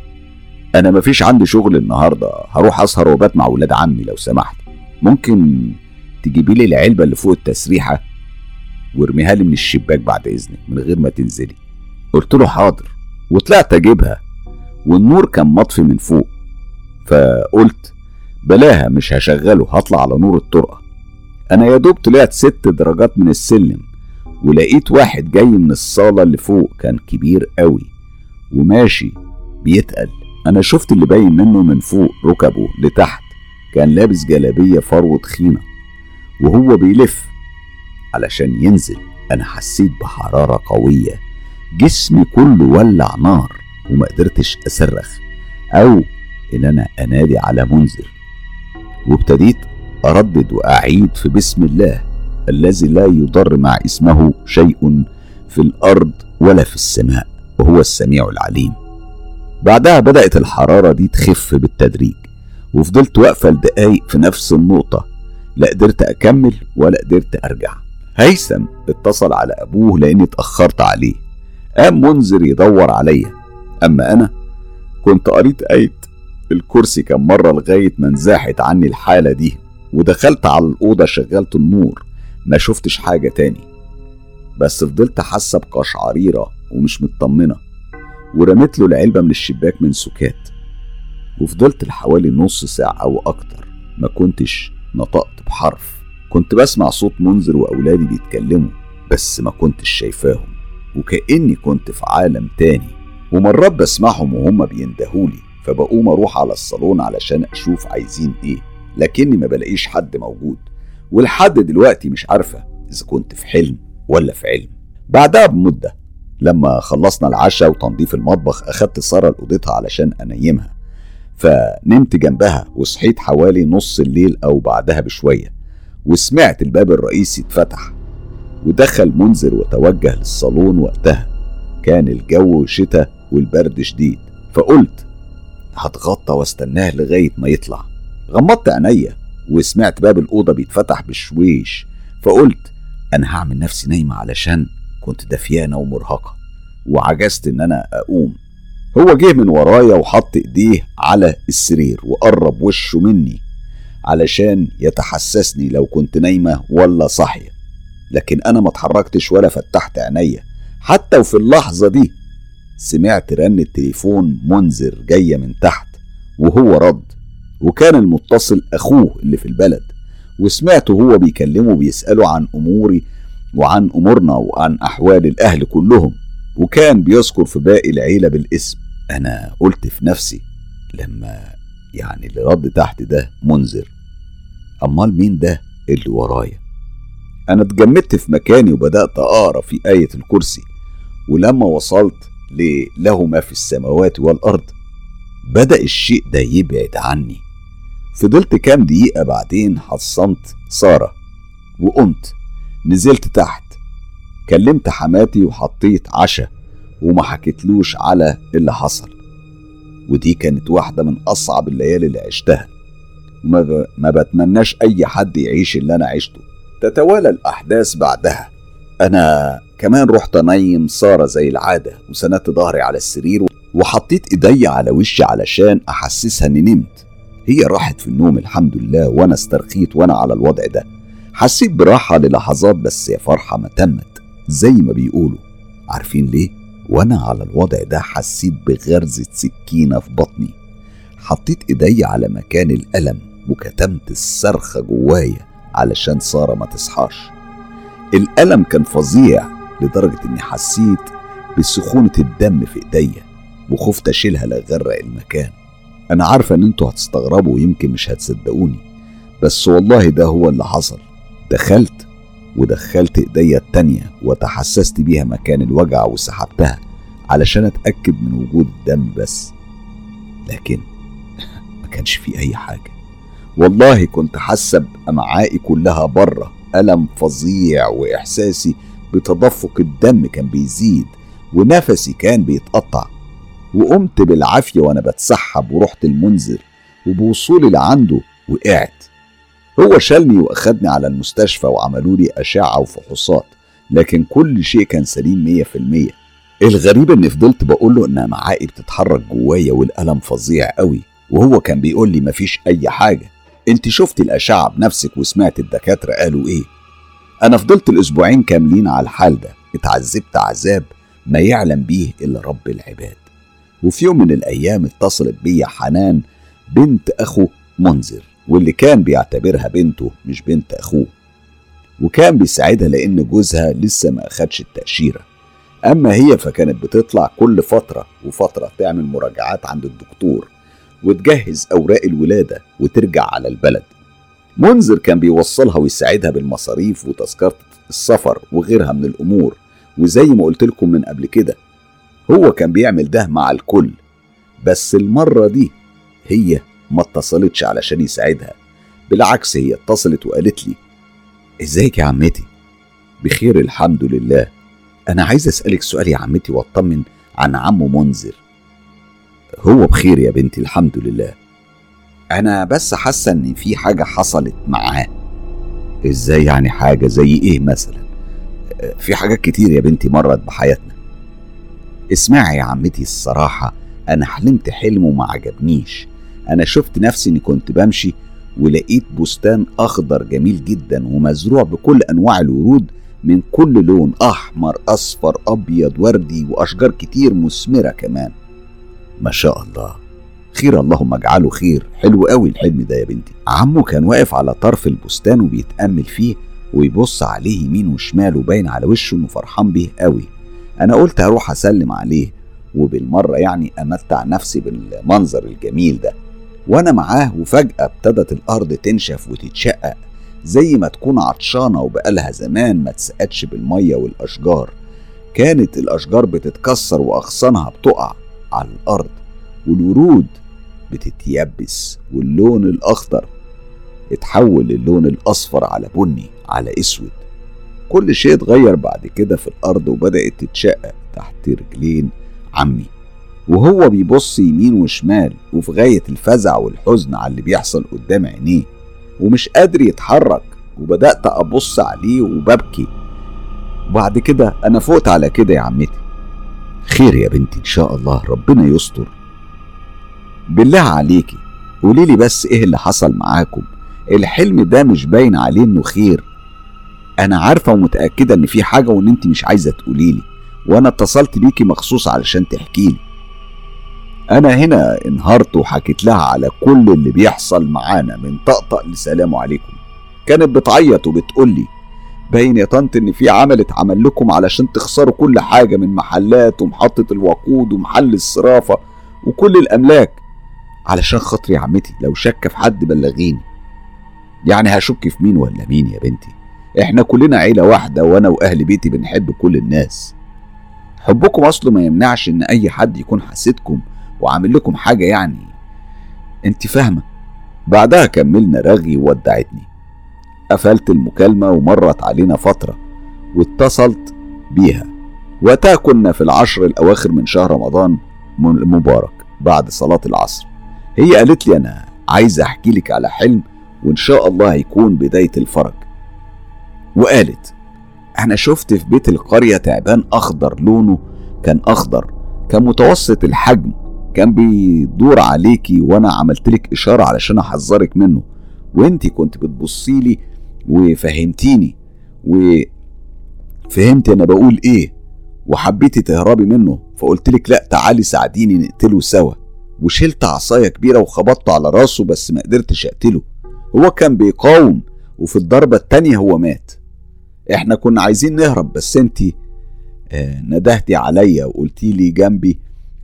أنا مفيش عندي شغل النهاردة. هروح أسهر وبات مع ولاد عمي لو سمحت. ممكن تجيبي لي العلبة اللي فوق التسريحة وارميها لي من الشباك بعد إذنك من غير ما تنزلي. قلت له حاضر. وطلعت أجيبها. والنور كان مطفي من فوق. فقلت بلاها مش هشغله هطلع على نور الطرقة. أنا يا دوب طلعت ست درجات من السلم ولقيت واحد جاي من الصالة اللي فوق كان كبير قوي وماشي بيتقل. أنا شفت اللي باين منه من فوق ركبه لتحت. كان لابس جلابية فرو تخينة وهو بيلف علشان ينزل. أنا حسيت بحرارة قوية جسمي كله ولع نار. وما قدرتش أصرخ أو إن أنا أنادي على منذر. وابتديت أردد وأعيد في بسم الله الذي لا يضر مع اسمه شيء في الأرض ولا في السماء وهو السميع العليم. بعدها بدأت الحرارة دي تخف بالتدريج وفضلت واقفة لدقايق في نفس النقطة لا قدرت أكمل ولا قدرت أرجع. هيثم اتصل على أبوه لأني اتأخرت عليه. قام منذر يدور عليا. أما أنا كنت قريت آية الكرسي كم مرة لغاية ما انزاحت عني الحالة دي ودخلت على الأوضة شغلت النور ما شفتش حاجة تاني. بس فضلت حاسة بقشعريرة ومش مطمنة ورميت له العلبة من الشباك من سكات. وفضلت لحوالي نص ساعة أو أكتر ما كنتش نطقت بحرف. كنت بسمع صوت منذر وأولادي بيتكلموا بس ما كنتش شايفاهم وكأني كنت في عالم تاني. ومرات بسمعهم وهم بيندهولي فبقوم أروح على الصالون علشان أشوف عايزين إيه لكني ما بلاقيش حد موجود ولحد دلوقتي مش عارفة إذا كنت في حلم ولا في علم. بعدها بمدة لما خلصنا العشاء وتنظيف المطبخ أخدت سارة لأوضتها علشان أنيمها فنمت جنبها وصحيت حوالي نص الليل أو بعدها بشوية وسمعت الباب الرئيسي اتفتح ودخل منذر وتوجه للصالون وقتها. كان الجو شتاء والبرد شديد. فقلت هتغطى واستناه لغاية ما يطلع. غمضت عينيا وسمعت باب الأوضة بيتفتح بشويش فقلت أنا هعمل نفسي نايمة علشان كنت دفيانة ومرهقة وعجزت إن أنا أقوم. هو جه من ورايا وحط إيديه على السرير وقرب وشه مني علشان يتحسسني لو كنت نايمة ولا صاحية. لكن أنا ما اتحركتش ولا فتحت عينيا. حتى وفي اللحظة دي سمعت رن التليفون منذر جاية من تحت وهو رد وكان المتصل أخوه اللي في البلد وسمعته هو بيكلمه بيسأله عن أموري وعن أمورنا وعن أحوال الأهل كلهم وكان بيذكر في باقي العيلة بالاسم. أنا قلت في نفسي لما يعني اللي رد تحت ده منذر أمال مين ده اللي ورايا؟ أنا اتجمدت في مكاني وبدأت أقرأ في آية الكرسي ولما وصلت له ما في السماوات والأرض. بدأ الشيء ده يبعد عني. فضلت كام دقيقة بعدين حصنت سارة وقمت نزلت تحت كلمت حماتي وحطيت عشاء وما حكيتلوش على اللي حصل. ودي كانت واحدة من أصعب الليالي اللي عشتها. وما. ما بتمناش أي حد يعيش اللي أنا عشته. تتوالى الأحداث بعدها. أنا كمان رحت أنيم سارة زي العادة وسندت ظهري على السرير وحطيت إيدي على وشي علشان أحسسها إني نمت. هي راحت في النوم الحمد لله وأنا استرخيت وأنا على الوضع ده. حسيت براحة للحظات بس يا فرحة ما تمت. زي ما بيقولوا. عارفين ليه؟ وأنا على الوضع ده حسيت بغرزة سكينة في بطني. حطيت إيدي على مكان الألم وكتمت الصرخة جوايا علشان سارة ما تصحاش. الألم كان فظيع. لدرجة إني حسيت بسخونة الدم في إيديا وخفت أشيلها لأغرق المكان. أنا عارفة إن أنتوا هتستغربوا ويمكن مش هتصدقوني بس والله ده هو اللي حصل. دخلت ودخلت إيديا التانية وتحسست بيها مكان الوجع وسحبتها علشان أتأكد من وجود الدم بس. لكن ما كانش في أي حاجة. والله كنت حاسة بأمعائي كلها بره ألم فظيع وإحساسي بتدفق الدم كان بيزيد ونفسي كان بيتقطع. وقمت بالعافية وأنا بتسحب ورحت المنذر وبوصولي لعنده وقعت. هو شالني وأخدني على المستشفى وعملوا لي أشعة وفحوصات لكن كل شيء كان سليم مية في المية. الغريب إني فضلت بقول له ان امعائي بتتحرك جوايا والألم فظيع قوي وهو كان بيقول لي مفيش أي حاجة. أنت شفتي الأشعة بنفسك وسمعت الدكاترة قالوا إيه؟ أنا فضلت الأسبوعين كاملين على الحال ده اتعذبت عذاب ما يعلم بيه إلا رب العباد. وفي يوم من الأيام اتصلت بيا حنان بنت أخو منذر واللي كان بيعتبرها بنته مش بنت أخوه. وكان بيساعدها لأن جوزها لسه ما أخدش التأشيرة. أما هي فكانت بتطلع كل فترة وفترة تعمل مراجعات عند الدكتور وتجهز أوراق الولادة وترجع على البلد. منذر كان بيوصلها ويساعدها بالمصاريف وتذكرة السفر وغيرها من الأمور وزي ما قلت لكم من قبل كده هو كان بيعمل ده مع الكل. بس المرة دي هي ما اتصلتش علشان يساعدها بالعكس هي اتصلت وقالت لي إزيك يا عمتي؟ بخير الحمد لله. أنا عايز أسألك سؤال يا عمتي واطمن عن عمو منذر. هو بخير يا بنتي الحمد لله. أنا بس حاسة إن في حاجة حصلت معاه. إزاي يعني حاجة؟ زي إيه مثلا؟ في حاجات كتير يا بنتي مرت بحياتنا. اسمعي يا عمتي الصراحة أنا حلمت حلم وما عجبنيش. أنا شفت نفسي إني كنت بمشي ولقيت بستان أخضر جميل جدا ومزروع بكل أنواع الورود من كل لون أحمر أصفر أبيض وردي وأشجار كتير مثمرة كمان. ما شاء الله. خير اللهم اجعله خير. حلو قوي الحلم ده يا بنتي. عمه كان واقف على طرف البستان وبيتأمل فيه ويبص عليه يمين وشمال وباين على وشه إنه فرحان بيه قوي. أنا قلت هروح أسلم عليه وبالمرة يعني أمتع نفسي بالمنظر الجميل ده. وأنا معاه وفجأة ابتدت الأرض تنشف وتتشقق زي ما تكون عطشانة وبقالها زمان ما تسقتش بالمية والأشجار. كانت الأشجار بتتكسر وأغصانها بتقع على الأرض والورود بتتيبس واللون الأخضر اتحول للون الأصفر على بني على أسود. كل شيء اتغير بعد كده في الأرض وبدأت تتشقق تحت رجلين عمي. وهو بيبص يمين وشمال وفي غاية الفزع والحزن على اللي بيحصل قدام عينيه. ومش قادر يتحرك وبدأت أبص عليه وببكي. وبعد كده أنا فقت على كده يا عمتي. خير يا بنتي إن شاء الله. ربنا يستر. بالله عليكي. قوليلي بس إيه اللي حصل معاكم؟ الحلم ده مش باين عليه إنه خير. أنا عارفة ومتأكدة إن في حاجة وإن أنت مش عايزة تقوليلي وأنا اتصلت بيكي مخصوص علشان تحكيلي أنا هنا انهارت وحكيت لها على كل اللي بيحصل معانا من طقطق لسلام عليكم. كانت بتعيط وبتقول لي باين يا طنط إن في عمل اتعمل لكم علشان تخسروا كل حاجة من محلات ومحطة الوقود ومحل الصرافة وكل الأملاك. علشان خاطري يا عمتي لو شك في حد بلغيني. يعني هشك في مين ولا مين يا بنتي؟ إحنا كلنا عيلة واحدة وأنا وأهل بيتي بنحب كل الناس. حبكم أصله ما يمنعش إن أي حد يكون حاسدكم وعامل لكم حاجة يعني. أنت فاهمة؟ بعدها كملنا رغي وودعتني. قفلت المكالمة ومرت علينا فترة واتصلت بيها. وقتها كنا في العشر الأواخر من شهر رمضان المبارك بعد صلاة العصر. هي قالت لي أنا عايزة أحكي لك على حلم وإن شاء الله هيكون بداية الفرج. وقالت أنا شفت في بيت القرية تعبان أخضر لونه كان أخضر كان متوسط الحجم كان بيدور عليكي وأنا عملتلك إشارة علشان أحذرك منه. وأنتي كنت بتبصيلي وفهمتيني وفهمت أنا بقول إيه وحبيتي تهربي منه فقلت لك لأ تعالي ساعديني نقتله سوا. وشلت عصاية كبيرة وخبطته على راسه بس ما قدرتش أقتله. هو كان بيقاوم وفي الضربة التانية هو مات. إحنا كنا عايزين نهرب بس انتي آه ندهتي عليا وقلتي لي جنبي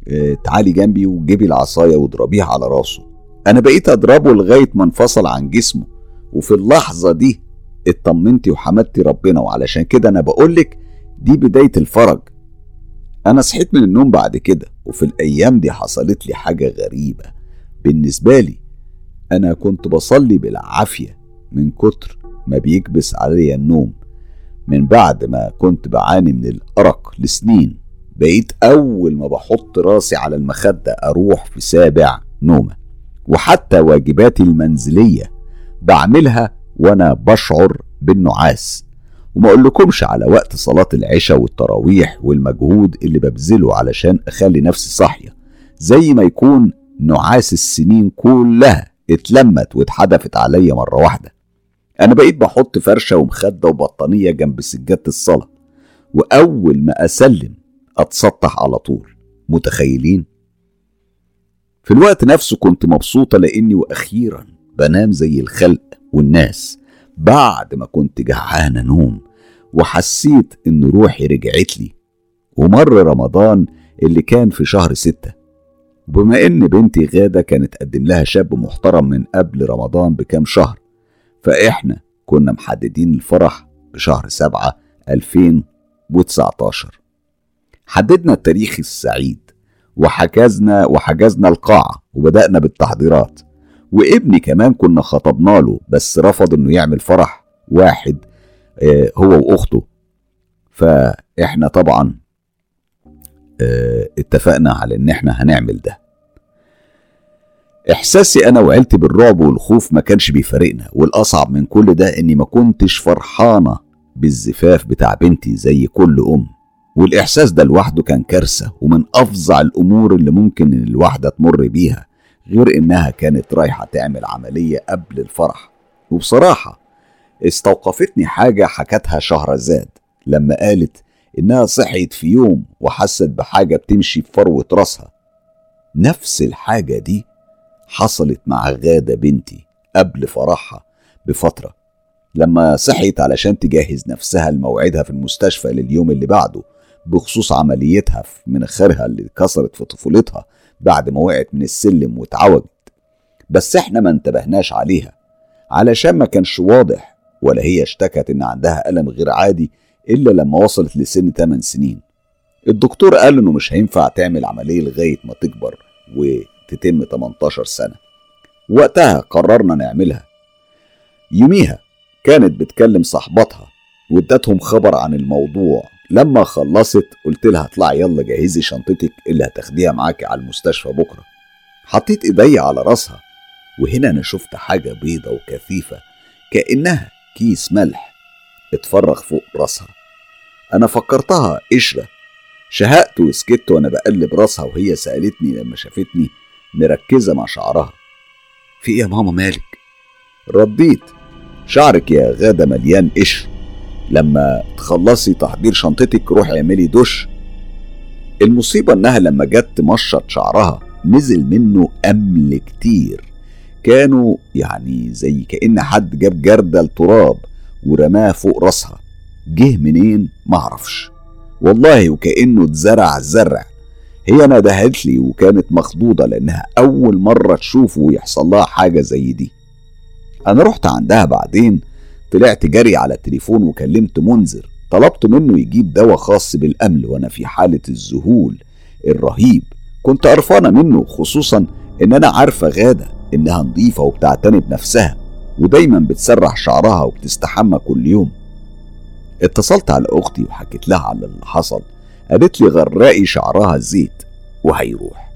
آه تعالي جنبي وجيبي العصاية واضربيها على راسه. أنا بقيت أضربه لغاية ما انفصل عن جسمه وفي اللحظة دي اطمنتي وحمدتي ربنا وعلشان كده أنا بقولك دي بداية الفرج. أنا صحيت من النوم بعد كده وفي الأيام دي حصلت لي حاجة غريبة. بالنسبة لي أنا كنت بصلي بالعافية من كتر ما بيكبس عليا النوم. من بعد ما كنت بعاني من الأرق لسنين بقيت أول ما بحط راسي على المخدة أروح في سابع نومة. وحتى واجباتي المنزلية بعملها وأنا بشعر بالنعاس. وما أقولكمش على وقت صلاة العشاء والتراويح والمجهود اللي ببذله علشان أخلي نفسي صاحية. زي ما يكون نعاس السنين كلها اتلمت واتحدفت عليا مرة واحدة. أنا بقيت بحط فرشة ومخدة وبطانية جنب سجادة الصلاة وأول ما أسلم أتسطح على طول. متخيلين؟ في الوقت نفسه كنت مبسوطة لأني وأخيرا بنام زي الخلق والناس. بعد ما كنت جعانة نوم وحسيت إن روحي رجعت لي ومر رمضان اللي كان في شهر ستة. بما إن بنتي غادة كانت قدم لها شاب محترم من قبل رمضان بكام شهر فإحنا كنا محددين الفرح بشهر سبعة 2019 حددنا التاريخ السعيد وحجزنا وحجزنا القاعة وبدأنا بالتحضيرات. وابني كمان كنا خطبنا له بس رفض إنه يعمل فرح واحد آه، هو وأخته. فإحنا طبعا آه، اتفقنا على إن إحنا هنعمل ده. إحساسي أنا وعيلتي بالرعب والخوف ما كانش بيفارقنا والأصعب من كل ده إني ما كنتش فرحانة بالزفاف بتاع بنتي زي كل أم. والإحساس ده لوحده كان كارثة ومن أفظع الأمور اللي ممكن الواحدة تمر بيها. غير إنها كانت رايحة تعمل عملية قبل الفرح. وبصراحة استوقفتني حاجة حكتها شهرزاد لما قالت إنها صحيت في يوم وحست بحاجة بتمشي في فروة راسها. نفس الحاجة دي حصلت مع غادة بنتي قبل فرحها بفترة لما صحيت علشان تجهز نفسها لموعدها في المستشفى لليوم اللي بعده بخصوص عمليتها في مناخيرها اللي اتكسرت في طفولتها بعد ما وقعت من السلم واتعوجت. بس إحنا ما انتبهناش عليها علشان ما كانش واضح ولا هي اشتكت إن عندها ألم غير عادي إلا لما وصلت لسن 8 سنين. الدكتور قال إنه مش هينفع تعمل عملية لغاية ما تكبر وتتم 18 سنة. وقتها قررنا نعملها. يوميها كانت بتكلم صاحبتها وادتهم خبر عن الموضوع. لما خلصت قلت لها اطلعي يلا جهزي شنطتك اللي هتاخديها معاكي على المستشفى بكرة. حطيت ايدي على راسها وهنا أنا شفت حاجة بيضة وكثيفة كأنها كيس ملح اتفرغ فوق راسها. أنا فكرتها قشرة شهقت وسكت وأنا بقلب راسها وهي سألتني لما شافتني مركزة مع شعرها. في إيه يا ماما مالك؟ رديت شعرك يا غادة مليان قشر. لما تخلصي تحضير شنطتك روحي اعملي دش. المصيبة إنها لما جت تمشط شعرها نزل منه أمل كتير. كانوا يعني زي كأن حد جاب جردل تراب ورماه فوق راسها. جه منين؟ معرفش. والله وكأنه اتزرع زرع. هي ندهت لي وكانت مخضوضة لأنها أول مرة تشوفه ويحصل لها حاجة زي دي. أنا رحت عندها بعدين طلعت جري على التليفون وكلمت منذر. طلبت منه يجيب دواء خاص بالأمل وأنا في حالة الذهول الرهيب. كنت قرفانة منه خصوصا إن أنا عارفة غادة إنها نظيفة وبتعتني بنفسها ودايما بتسرح شعرها وبتستحمى كل يوم. اتصلت على أختي وحكيت لها على اللي حصل. قالت لي غرقي شعرها زيت وهيروح.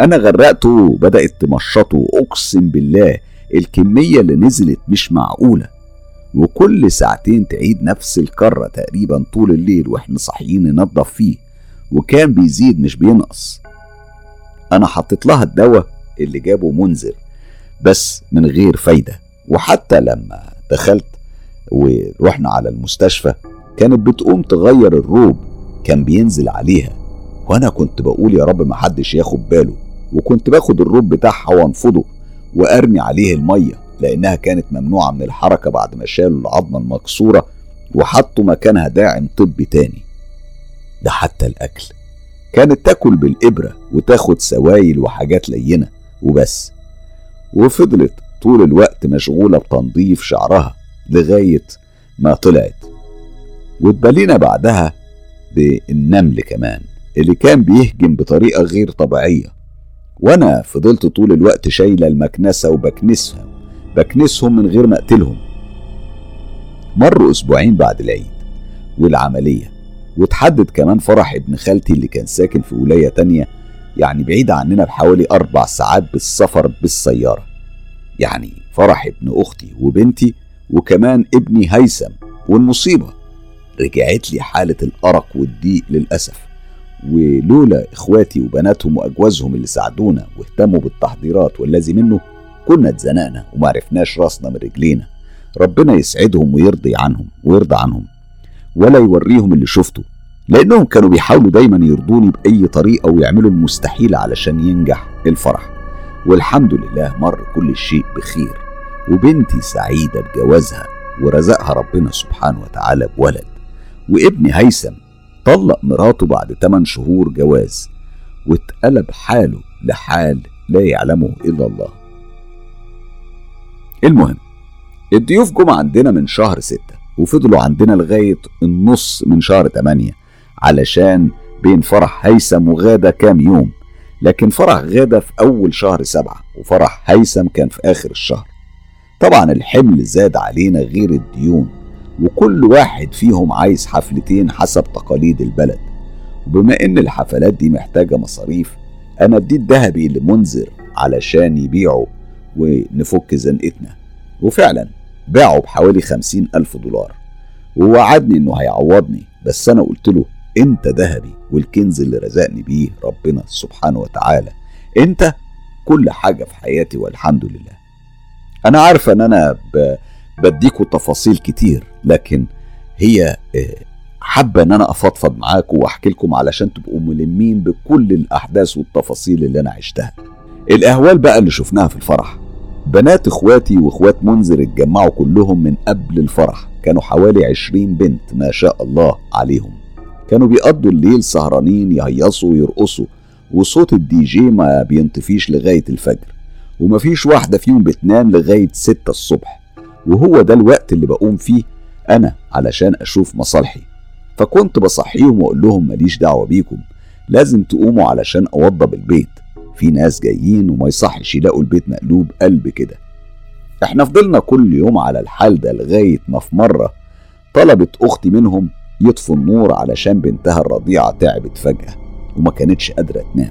أنا غرقته وبدأت تمشطه أقسم بالله الكمية اللي نزلت مش معقولة. وكل ساعتين تعيد نفس الكرة تقريبا طول الليل وإحنا صاحيين ننضف فيه وكان بيزيد مش بينقص. أنا حطيت لها الدواء اللي جابه منذر بس من غير فايدة. وحتى لما دخلت ورحنا على المستشفى كانت بتقوم تغير الروب كان بينزل عليها. وأنا كنت بقول يا رب ما حدش ياخد باله وكنت باخد الروب بتاعها وأنفضه وأرمي عليه المية. لأنها كانت ممنوعة من الحركة بعد ما شالوا العظمة المكسورة وحطوا مكانها داعم طبي تاني. ده حتى الأكل. كانت تاكل بالإبرة وتاخد سوايل وحاجات لينة وبس. وفضلت طول الوقت مشغولة بتنظيف شعرها لغاية ما طلعت. واتبلينا بعدها بالنمل كمان اللي كان بيهجم بطريقة غير طبيعية. وأنا فضلت طول الوقت شايلة المكنسة وبكنسها بكنسهم من غير ما أقتلهم. مروا أسبوعين بعد العيد والعملية وتحدد كمان فرح ابن خالتي اللي كان ساكن في ولاية تانية يعني بعيدة عننا بحوالي أربع ساعات بالسفر بالسيارة. يعني فرح ابن أختي وبنتي وكمان ابني هيثم والمصيبة. رجعت لي حالة الأرق والضيق للأسف. ولولا إخواتي وبناتهم وأجوازهم اللي ساعدونا واهتموا بالتحضيرات والذي منه كنا اتزنقنا ومعرفناش راسنا من رجلينا. ربنا يسعدهم ويرضي عنهم ويرضى عنهم ولا يوريهم اللي شفته لأنهم كانوا بيحاولوا دايما يرضوني بأي طريقة ويعملوا المستحيل علشان ينجح الفرح. والحمد لله مر كل شيء بخير وبنتي سعيدة بجوازها ورزقها ربنا سبحانه وتعالى بولد. وابني هيثم طلق مراته بعد 8 شهور جواز واتقلب حاله لحال لا يعلمه إلا الله. المهم الضيوف جم عندنا من شهر ستة وفضلوا عندنا لغاية النص من شهر تمانية علشان بين فرح هيثم وغادة كام يوم. لكن فرح غادة في أول شهر سبعة وفرح هيثم كان في آخر الشهر. طبعا الحمل زاد علينا غير الديون وكل واحد فيهم عايز حفلتين حسب تقاليد البلد. وبما إن الحفلات دي محتاجة مصاريف أنا اديت ذهبي لمنذر علشان يبيعه ونفك زنقتنا. وفعلا باعه بحوالي خمسين ألف دولار. ووعدني إنه هيعوضني بس أنا قلت له أنت ذهبي والكنز اللي رزقني بيه ربنا سبحانه وتعالى. أنت كل حاجة في حياتي والحمد لله. أنا عارفة إن أنا ب... بديكوا تفاصيل كتير لكن هي حابة إن أنا أفضفض معاكم وأحكي لكم علشان تبقوا ملمين بكل الأحداث والتفاصيل اللي أنا عشتها. الأهوال بقى اللي شفناها في الفرح. بنات اخواتي واخوات منذر اتجمعوا كلهم من قبل الفرح. كانوا حوالي عشرين بنت ما شاء الله عليهم. كانوا بيقضوا الليل سهرانين يهيصوا ويرقصوا وصوت الدي جي ما بينطفيش لغاية الفجر. ومفيش واحدة فيهم بتنام لغاية ستة الصبح. وهو ده الوقت اللي بقوم فيه أنا علشان أشوف مصالحي. فكنت بصحيهم وأقول لهم ماليش دعوة بيكم. لازم تقوموا علشان أوضب البيت. في ناس جايين وما يصحش يلاقوا البيت مقلوب قلب كده. إحنا فضلنا كل يوم على الحال ده لغاية ما في مرة طلبت أختي منهم يطفوا النور علشان بنتها الرضيعة تعبت فجأة وما كانتش قادرة تنام.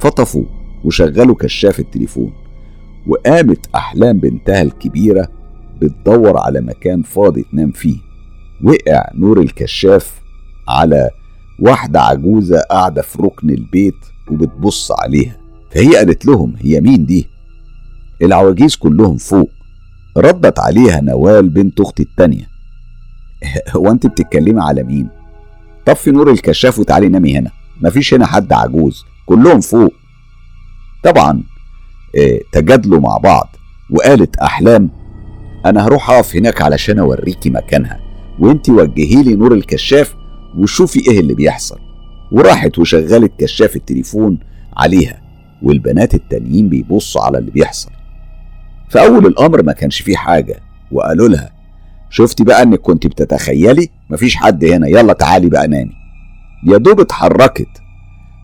فطفوا وشغلوا كشاف التليفون وقامت أحلام بنتها الكبيرة بتدور على مكان فاضي تنام فيه. وقع نور الكشاف على واحدة عجوزة قاعدة في ركن البيت وبتبص عليها. فهي قالت لهم هي مين دي؟ العواجيز كلهم فوق. ردت عليها نوال بنت أختي التانية. هو أنت بتتكلمي على مين؟ طفي نور الكشاف وتعالي نامي هنا. مفيش هنا حد عجوز. كلهم فوق. طبعا آه تجادلوا مع بعض. وقالت أحلام أنا هروح أقف هناك علشان أوريكي مكانها. وأنتي وجهي لي نور الكشاف وشوفي إيه اللي بيحصل. وراحت وشغلت كشاف التليفون عليها والبنات التانيين بيبصوا على اللي بيحصل. في اول الأمر ما كانش فيه حاجة وقالوا لها شفتي بقى إنك كنت بتتخيلي؟ مفيش حد هنا يلا تعالي بقى نامي. يا دوب اتحركت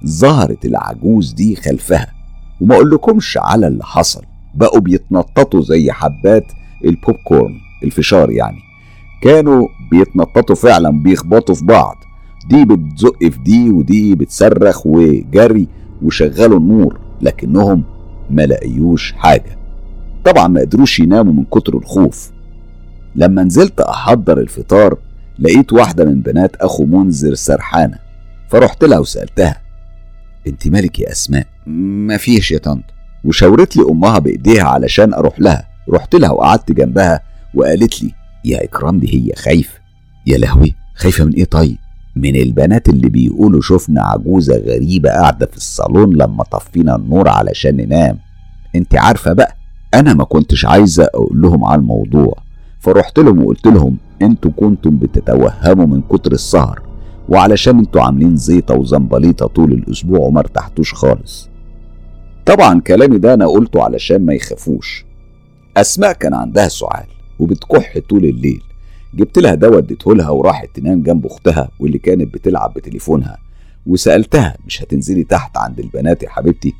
ظهرت العجوز دي خلفها وما أقولكمش على اللي حصل. بقوا بيتنططوا زي حبات البوب كورن الفشار يعني. كانوا بيتنططوا فعلا بيخبطوا في بعض. دي بتزق في دي ودي بتصرخ وجري وشغلوا النور لكنهم ما لقيوش حاجة. طبعا ما قدروش يناموا من كتر الخوف. لما نزلت أحضر الفطار لقيت واحدة من بنات أخو منذر سرحانة فرحت لها وسألتها انت مالك يا أسماء؟ مفيش يا طنط. وشاورت لي أمها بإيديها علشان أروح لها. رحت لها وقعدت جنبها وقالت لي يا إكرام دي هي خايفة. يا لهوي خايفة من إيه طيب؟ من البنات اللي بيقولوا شفنا عجوزة غريبة قاعدة في الصالون لما طفينا النور علشان ننام. انت عارفة بقى أنا ما كنتش عايزة أقول لهم على الموضوع. فرحت لهم وقلت لهم أنتوا كنتم بتتوهموا من كتر السهر وعلشان أنتوا عاملين زيطة وزنبليطه طول الأسبوع وما ارتحتوش خالص. طبعا كلامي ده أنا قلته علشان ما يخافوش. أسماء كان عندها سعال وبتكح طول الليل. جبت لها دواء اديته لها وراحت تنام جنب اختها واللي كانت بتلعب بتليفونها وسألتها مش هتنزلي تحت عند البنات يا حبيبتي؟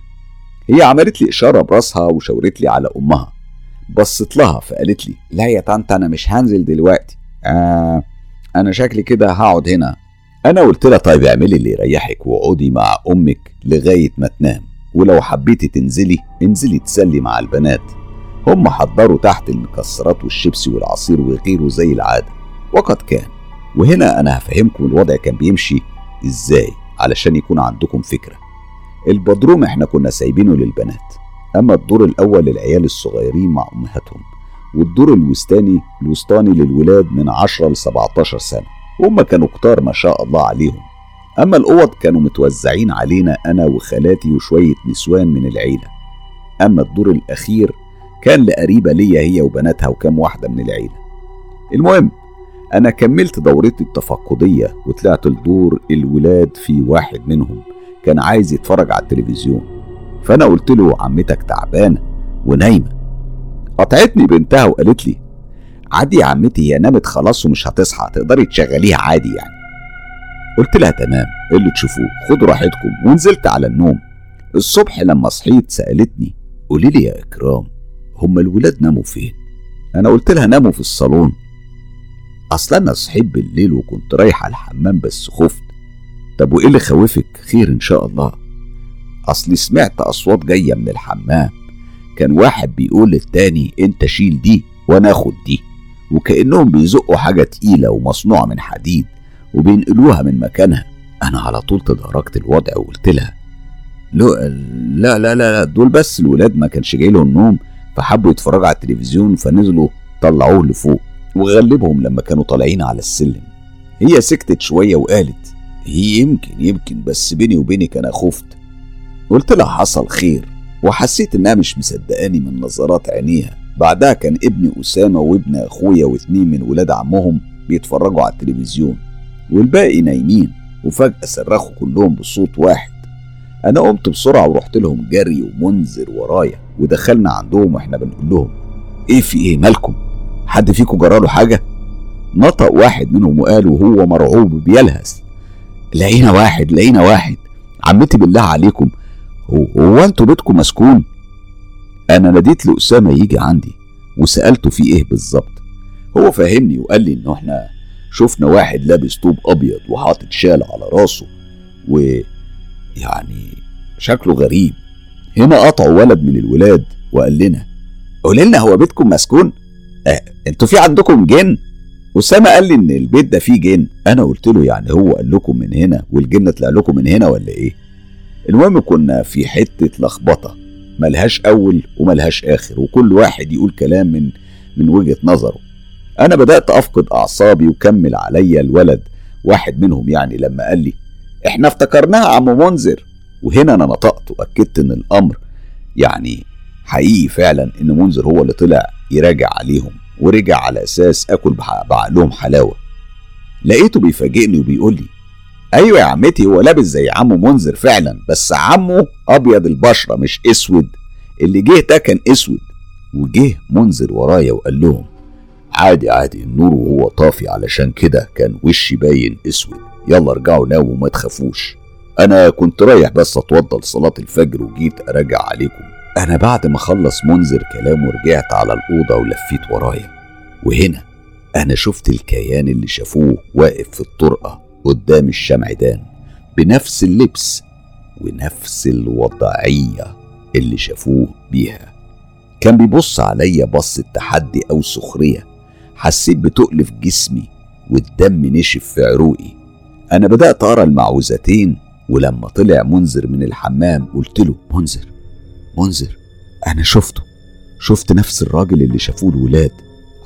هي عملت لي إشارة برأسها وشاورت لي على أمها. بصت لها فقالت لي لا يا طنط أنا مش هنزل دلوقتي. آه أنا شكلي كده هقعد هنا. أنا قلت لها طيب اعملي اللي يريحك واقعدي مع أمك لغاية ما تنام. ولو حبيتي تنزلي انزلي تسلي مع البنات. هم حضروا تحت المكسرات والشيبسي والعصير وغيره زي العادة. وقد كان. وهنا أنا هفهمكم الوضع كان بيمشي إزاي علشان يكون عندكم فكرة. البدروم إحنا كنا سايبينه للبنات. أما الدور الأول للعيال الصغيرين مع أمهاتهم. والدور الوسطاني الوسطاني للولاد من 10 ل 17 سنة. وهم كانوا كتار ما شاء الله عليهم. أما الأوض كانوا متوزعين علينا أنا وخالاتي وشوية نسوان من العيلة. أما الدور الأخير كان لقريبة ليا هي وبناتها وكام واحدة من العيلة. المهم أنا كملت دورتي التفقدية وطلعت لدور الولاد في واحد منهم كان عايز يتفرج على التلفزيون. فأنا قلت له عمتك تعبانة ونايمة. قطعتني بنتها وقالت لي عادي يا عمتي هي نامت خلاص ومش هتصحى تقدري تشغليها عادي يعني. قلت لها تمام. اللي تشوفوه خدوا راحتكم. ونزلت على النوم. الصبح لما صحيت سألتني قولي لي يا إكرام هما الولاد ناموا فين؟ أنا قلت لها ناموا في الصالون. أصل أنا صحيت بالليل وكنت رايح على الحمام بس خفت. طب وإيه اللي خوفك؟ خير إن شاء الله. أصلي سمعت أصوات جاية من الحمام. كان واحد بيقول للتاني أنت شيل دي وأنا آخد دي. وكأنهم بيزقوا حاجة تقيلة ومصنوعة من حديد وبينقلوها من مكانها. أنا على طول تداركت الوضع وقلت لها لا لا لا لا دول بس الولاد ما كانش جاي لهم نوم. فحبوا يتفرجوا على التلفزيون فنزلوا طلعوه لفوق وغلبهم لما كانوا طالعين على السلم. هي سكتت شوية وقالت هي يمكن يمكن بس بيني وبينك أنا خفت. قلت لها حصل خير. وحسيت إنها مش مصدقاني من نظرات عينيها. بعدها كان ابني أسامة وابن أخويا واتنين من ولاد عمهم بيتفرجوا على التلفزيون والباقي نايمين. وفجأة صرخوا كلهم بصوت واحد. أنا قمت بسرعة ورحت لهم جري ومنذر ورايا ودخلنا عندهم وإحنا بنقول لهم إيه في إيه مالكم؟ حد فيكم جراله حاجة؟ نطق واحد منهم وقال وهو مرعوب بيلهث لقينا واحد لقينا واحد عمتي بالله عليكم هو, هو أنتوا بيتكم مسكون؟ أنا ناديت لأسامة يجي عندي وسألته في إيه بالظبط هو فهمني وقال لي إنه إحنا شفنا واحد لابس طوب أبيض وحاطط شال على راسه و يعني شكله غريب هنا قطعوا ولد من الولاد وقال لنا قول لنا هو بيتكم مسكون؟ آه أنتوا في عندكم جن؟ أسامة قال لي إن البيت ده فيه جن، أنا قلت له يعني هو قال لكم من هنا والجن طلع لكم من هنا ولا إيه؟ المهم كنا في حتة لخبطة ملهاش أول وملهاش آخر وكل واحد يقول كلام من من وجهة نظره أنا بدأت أفقد أعصابي وكمل عليا الولد واحد منهم يعني لما قال لي إحنا افتكرناها عم منذر. وهنا أنا نطقت وأكدت إن الأمر يعني حقيقي فعلا إن منذر هو اللي طلع يراجع عليهم ورجع على أساس آكل بعقلهم حلاوة. لقيته بيفاجئني وبيقول لي أيوه يا عمتي هو لابس زي عمه منذر فعلا بس عمه أبيض البشرة مش أسود. اللي جه ده كان أسود. وجه منذر ورايا وقال لهم عادي عادي النور وهو طافي علشان كده كان وشي باين أسود. يلا ارجعوا ناموا ما تخافوش. أنا كنت رايح بس أتوضى لصلاة الفجر وجيت أراجع عليكم. أنا بعد ما خلص منذر كلامه رجعت على الأوضة ولفيت ورايا. وهنا أنا شفت الكيان اللي شافوه واقف في الطرقة قدام الشمعدان بنفس اللبس ونفس الوضعية اللي شافوه بيها. كان بيبص عليا بصة تحدي أو سخرية. حسيت بتقل في جسمي والدم نشف في عروقي. أنا بدأت أقرأ المعوذتين ولما طلع منذر من الحمام قلت له منذر منذر أنا شفته شفت نفس الراجل اللي شافوه الولاد.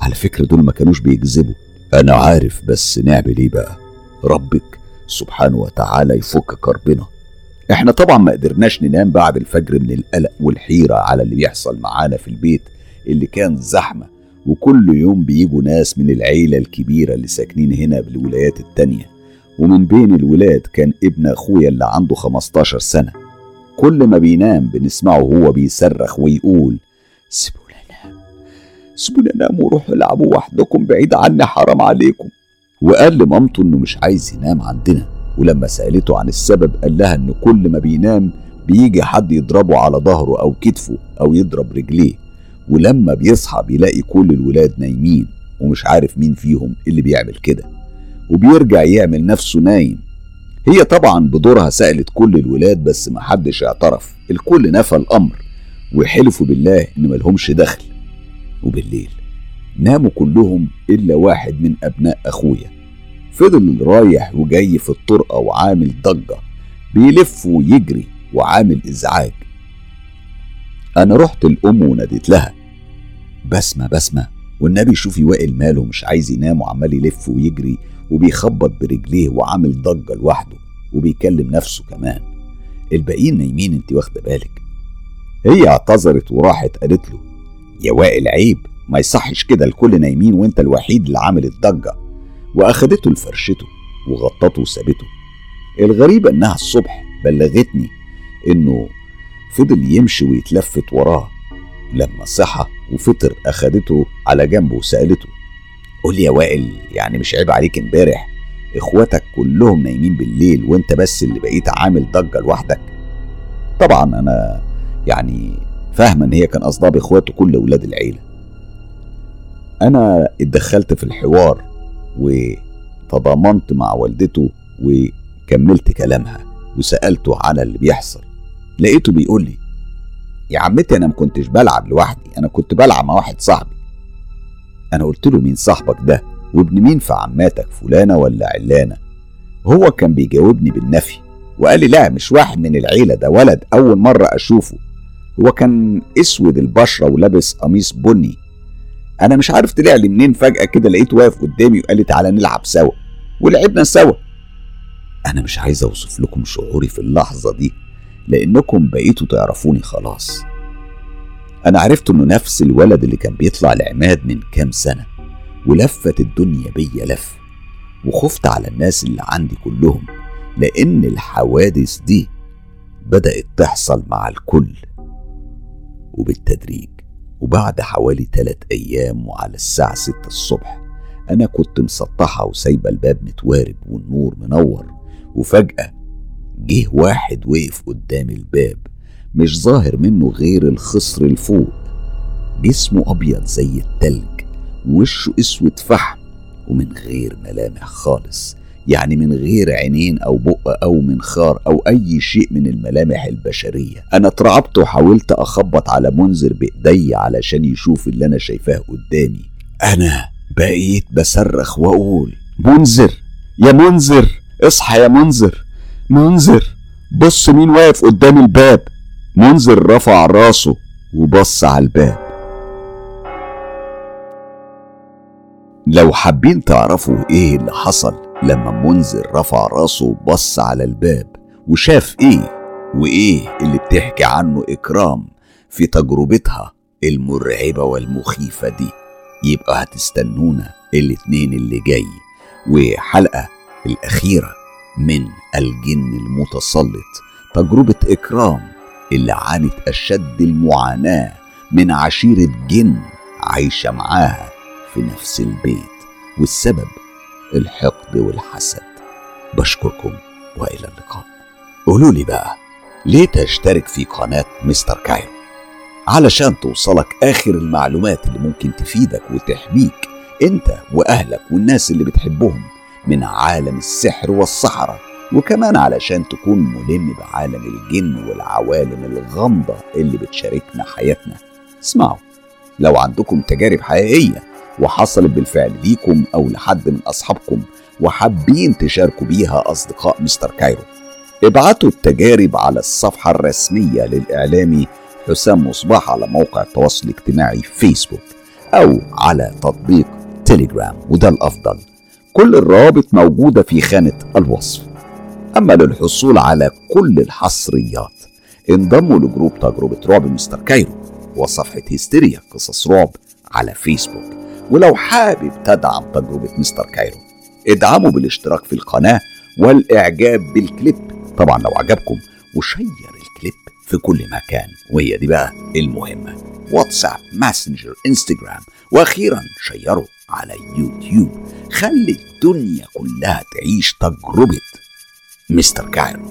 على فكرة دول ما كانوش بيكذبوا. أنا عارف بس نعمل إيه بقى؟ ربك سبحانه وتعالى يفك كربنا. إحنا طبعا ما قدرناش ننام بعد الفجر من القلق والحيرة على اللي بيحصل معانا في البيت اللي كان زحمة وكل يوم بيجوا ناس من العيلة الكبيرة اللي ساكنين هنا بالولايات التانية. ومن بين الولاد كان ابن أخويا اللي عنده 15 سنة. كل ما بينام بنسمعه هو بيصرخ ويقول سيبونا نام سيبونا نام وروحوا العبوا وحدكم بعيد عني حرام عليكم. وقال لمامته إنه مش عايز ينام عندنا. ولما سألته عن السبب قال لها إن كل ما بينام بيجي حد يضربه على ظهره أو كتفه أو يضرب رجليه. ولما بيصحى بيلاقي كل الولاد نايمين ومش عارف مين فيهم اللي بيعمل كده. وبيرجع يعمل نفسه نايم. هي طبعا بدورها سألت كل الولاد بس محدش اعترف. الكل نفى الأمر وحلفوا بالله إن ملهمش دخل. وبالليل ناموا كلهم إلا واحد من أبناء أخويا. فضل رايح وجاي في الطرقة وعامل ضجة. بيلف ويجري وعامل إزعاج. أنا رحت الأم وناديت لها. بسمة بسمة. والنبي شوفي وائل ماله مش عايز ينام وعمال يلف ويجري وبيخبط برجليه وعامل ضجة لوحده وبيكلم نفسه كمان. الباقيين نايمين انت واخدة بالك؟ هي اعتذرت وراحت قالت له يا وائل عيب ما يصحش كده الكل نايمين وانت الوحيد اللي عامل الضجة. وأخدته لفرشته وغطته وسابته. الغريبة إنها الصبح بلغتني إنه فضل يمشي ويتلفت وراه. لما صحى وفطر أخدته على جنبه وسألته قول لي يا وائل يعني مش عيب عليك امبارح؟ إخواتك كلهم نايمين بالليل وأنت بس اللي بقيت عامل ضجة لوحدك. طبعا أنا يعني فاهمة إن هي كان قصدها باخواته كل أولاد العيلة. أنا اتدخلت في الحوار وتضامنت مع والدته وكملت كلامها وسألته على اللي بيحصل. لقيته بيقول لي يا عمتي أنا ما كنتش بلعب لوحدي أنا كنت بلعب مع واحد صاحبي. أنا قلت له مين صاحبك ده؟ وابن مين في عماتك فلانة ولا علانة؟ هو كان بيجاوبني بالنفي وقال لي لا مش واحد من العيلة ده ولد أول مرة أشوفه. هو كان أسود البشرة ولابس قميص بني. أنا مش عارف طلع لي منين فجأة كده لقيته واقف قدامي وقال لي تعالى نلعب سوا. ولعبنا سوا. أنا مش عايز أوصف لكم شعوري في اللحظة دي لأنكم بقيتوا تعرفوني خلاص. أنا عرفت إنه نفس الولد اللي كان بيطلع لعماد من كام سنة ولفت الدنيا بيا لف وخفت على الناس اللي عندي كلهم لأن الحوادث دي بدأت تحصل مع الكل. وبالتدريج وبعد حوالي تلات أيام وعلى الساعة ستة الصبح أنا كنت مسطحة وسايبة الباب متوارب والنور منور وفجأة جه واحد وقف قدام الباب. مش ظاهر منه غير الخصر الفوق. جسمه أبيض زي التلج ووشه أسود فحم ومن غير ملامح خالص. يعني من غير عينين أو بق أو منخار أو أي شيء من الملامح البشرية. أنا اترعبت وحاولت أخبط على منذر بإيدي علشان يشوف اللي أنا شايفاه قدامي. أنا بقيت بصرخ وأقول منذر يا منذر اصحى يا منذر منذر بص مين واقف قدام الباب! منذر رفع راسه وبص على الباب. لو حابين تعرفوا إيه اللي حصل لما منذر رفع راسه وبص على الباب وشاف إيه وإيه اللي بتحكي عنه إكرام في تجربتها المرعبة والمخيفة دي يبقى هتستنونا الاتنين اللي جاي وحلقة الأخيرة من الجن المتسلط تجربة إكرام اللي عانت أشد المعاناة من عشيرة جن عايشة معاها في نفس البيت والسبب الحقد والحسد. بشكركم وإلى اللقاء. قولوا لي بقى ليه تشترك في قناة مستر كايرو؟ علشان توصلك آخر المعلومات اللي ممكن تفيدك وتحميك انت وأهلك والناس اللي بتحبهم من عالم السحر والسحرة. وكمان علشان تكون ملم بعالم الجن والعوالم الغامضة اللي بتشاركنا حياتنا. اسمعوا لو عندكم تجارب حقيقية وحصلت بالفعل ليكم أو لحد من أصحابكم وحابين تشاركوا بيها أصدقاء مستر كايرو ابعتوا التجارب على الصفحة الرسمية للإعلامي حسام مصباح على موقع التواصل الاجتماعي فيسبوك أو على تطبيق تليجرام وده الأفضل. كل الروابط موجودة في خانة الوصف. أما للحصول على كل الحصريات انضموا ل group تجربه رعب مستر كايرو وصفحة هستيريا قصص رعب على فيسبوك. ولو حابب تدعم تجربه مستر كايرو ادعموا بالاشتراك في القناة والإعجاب بالكليب. طبعا لو عجبكم و share الكليب في كل مكان. وهي دي بقى المهمة واتساب ماسنجر إنستجرام وأخيرا شيروا على يوتيوب. خلي الدنيا كلها تعيش تجربة. Mr. Cairo.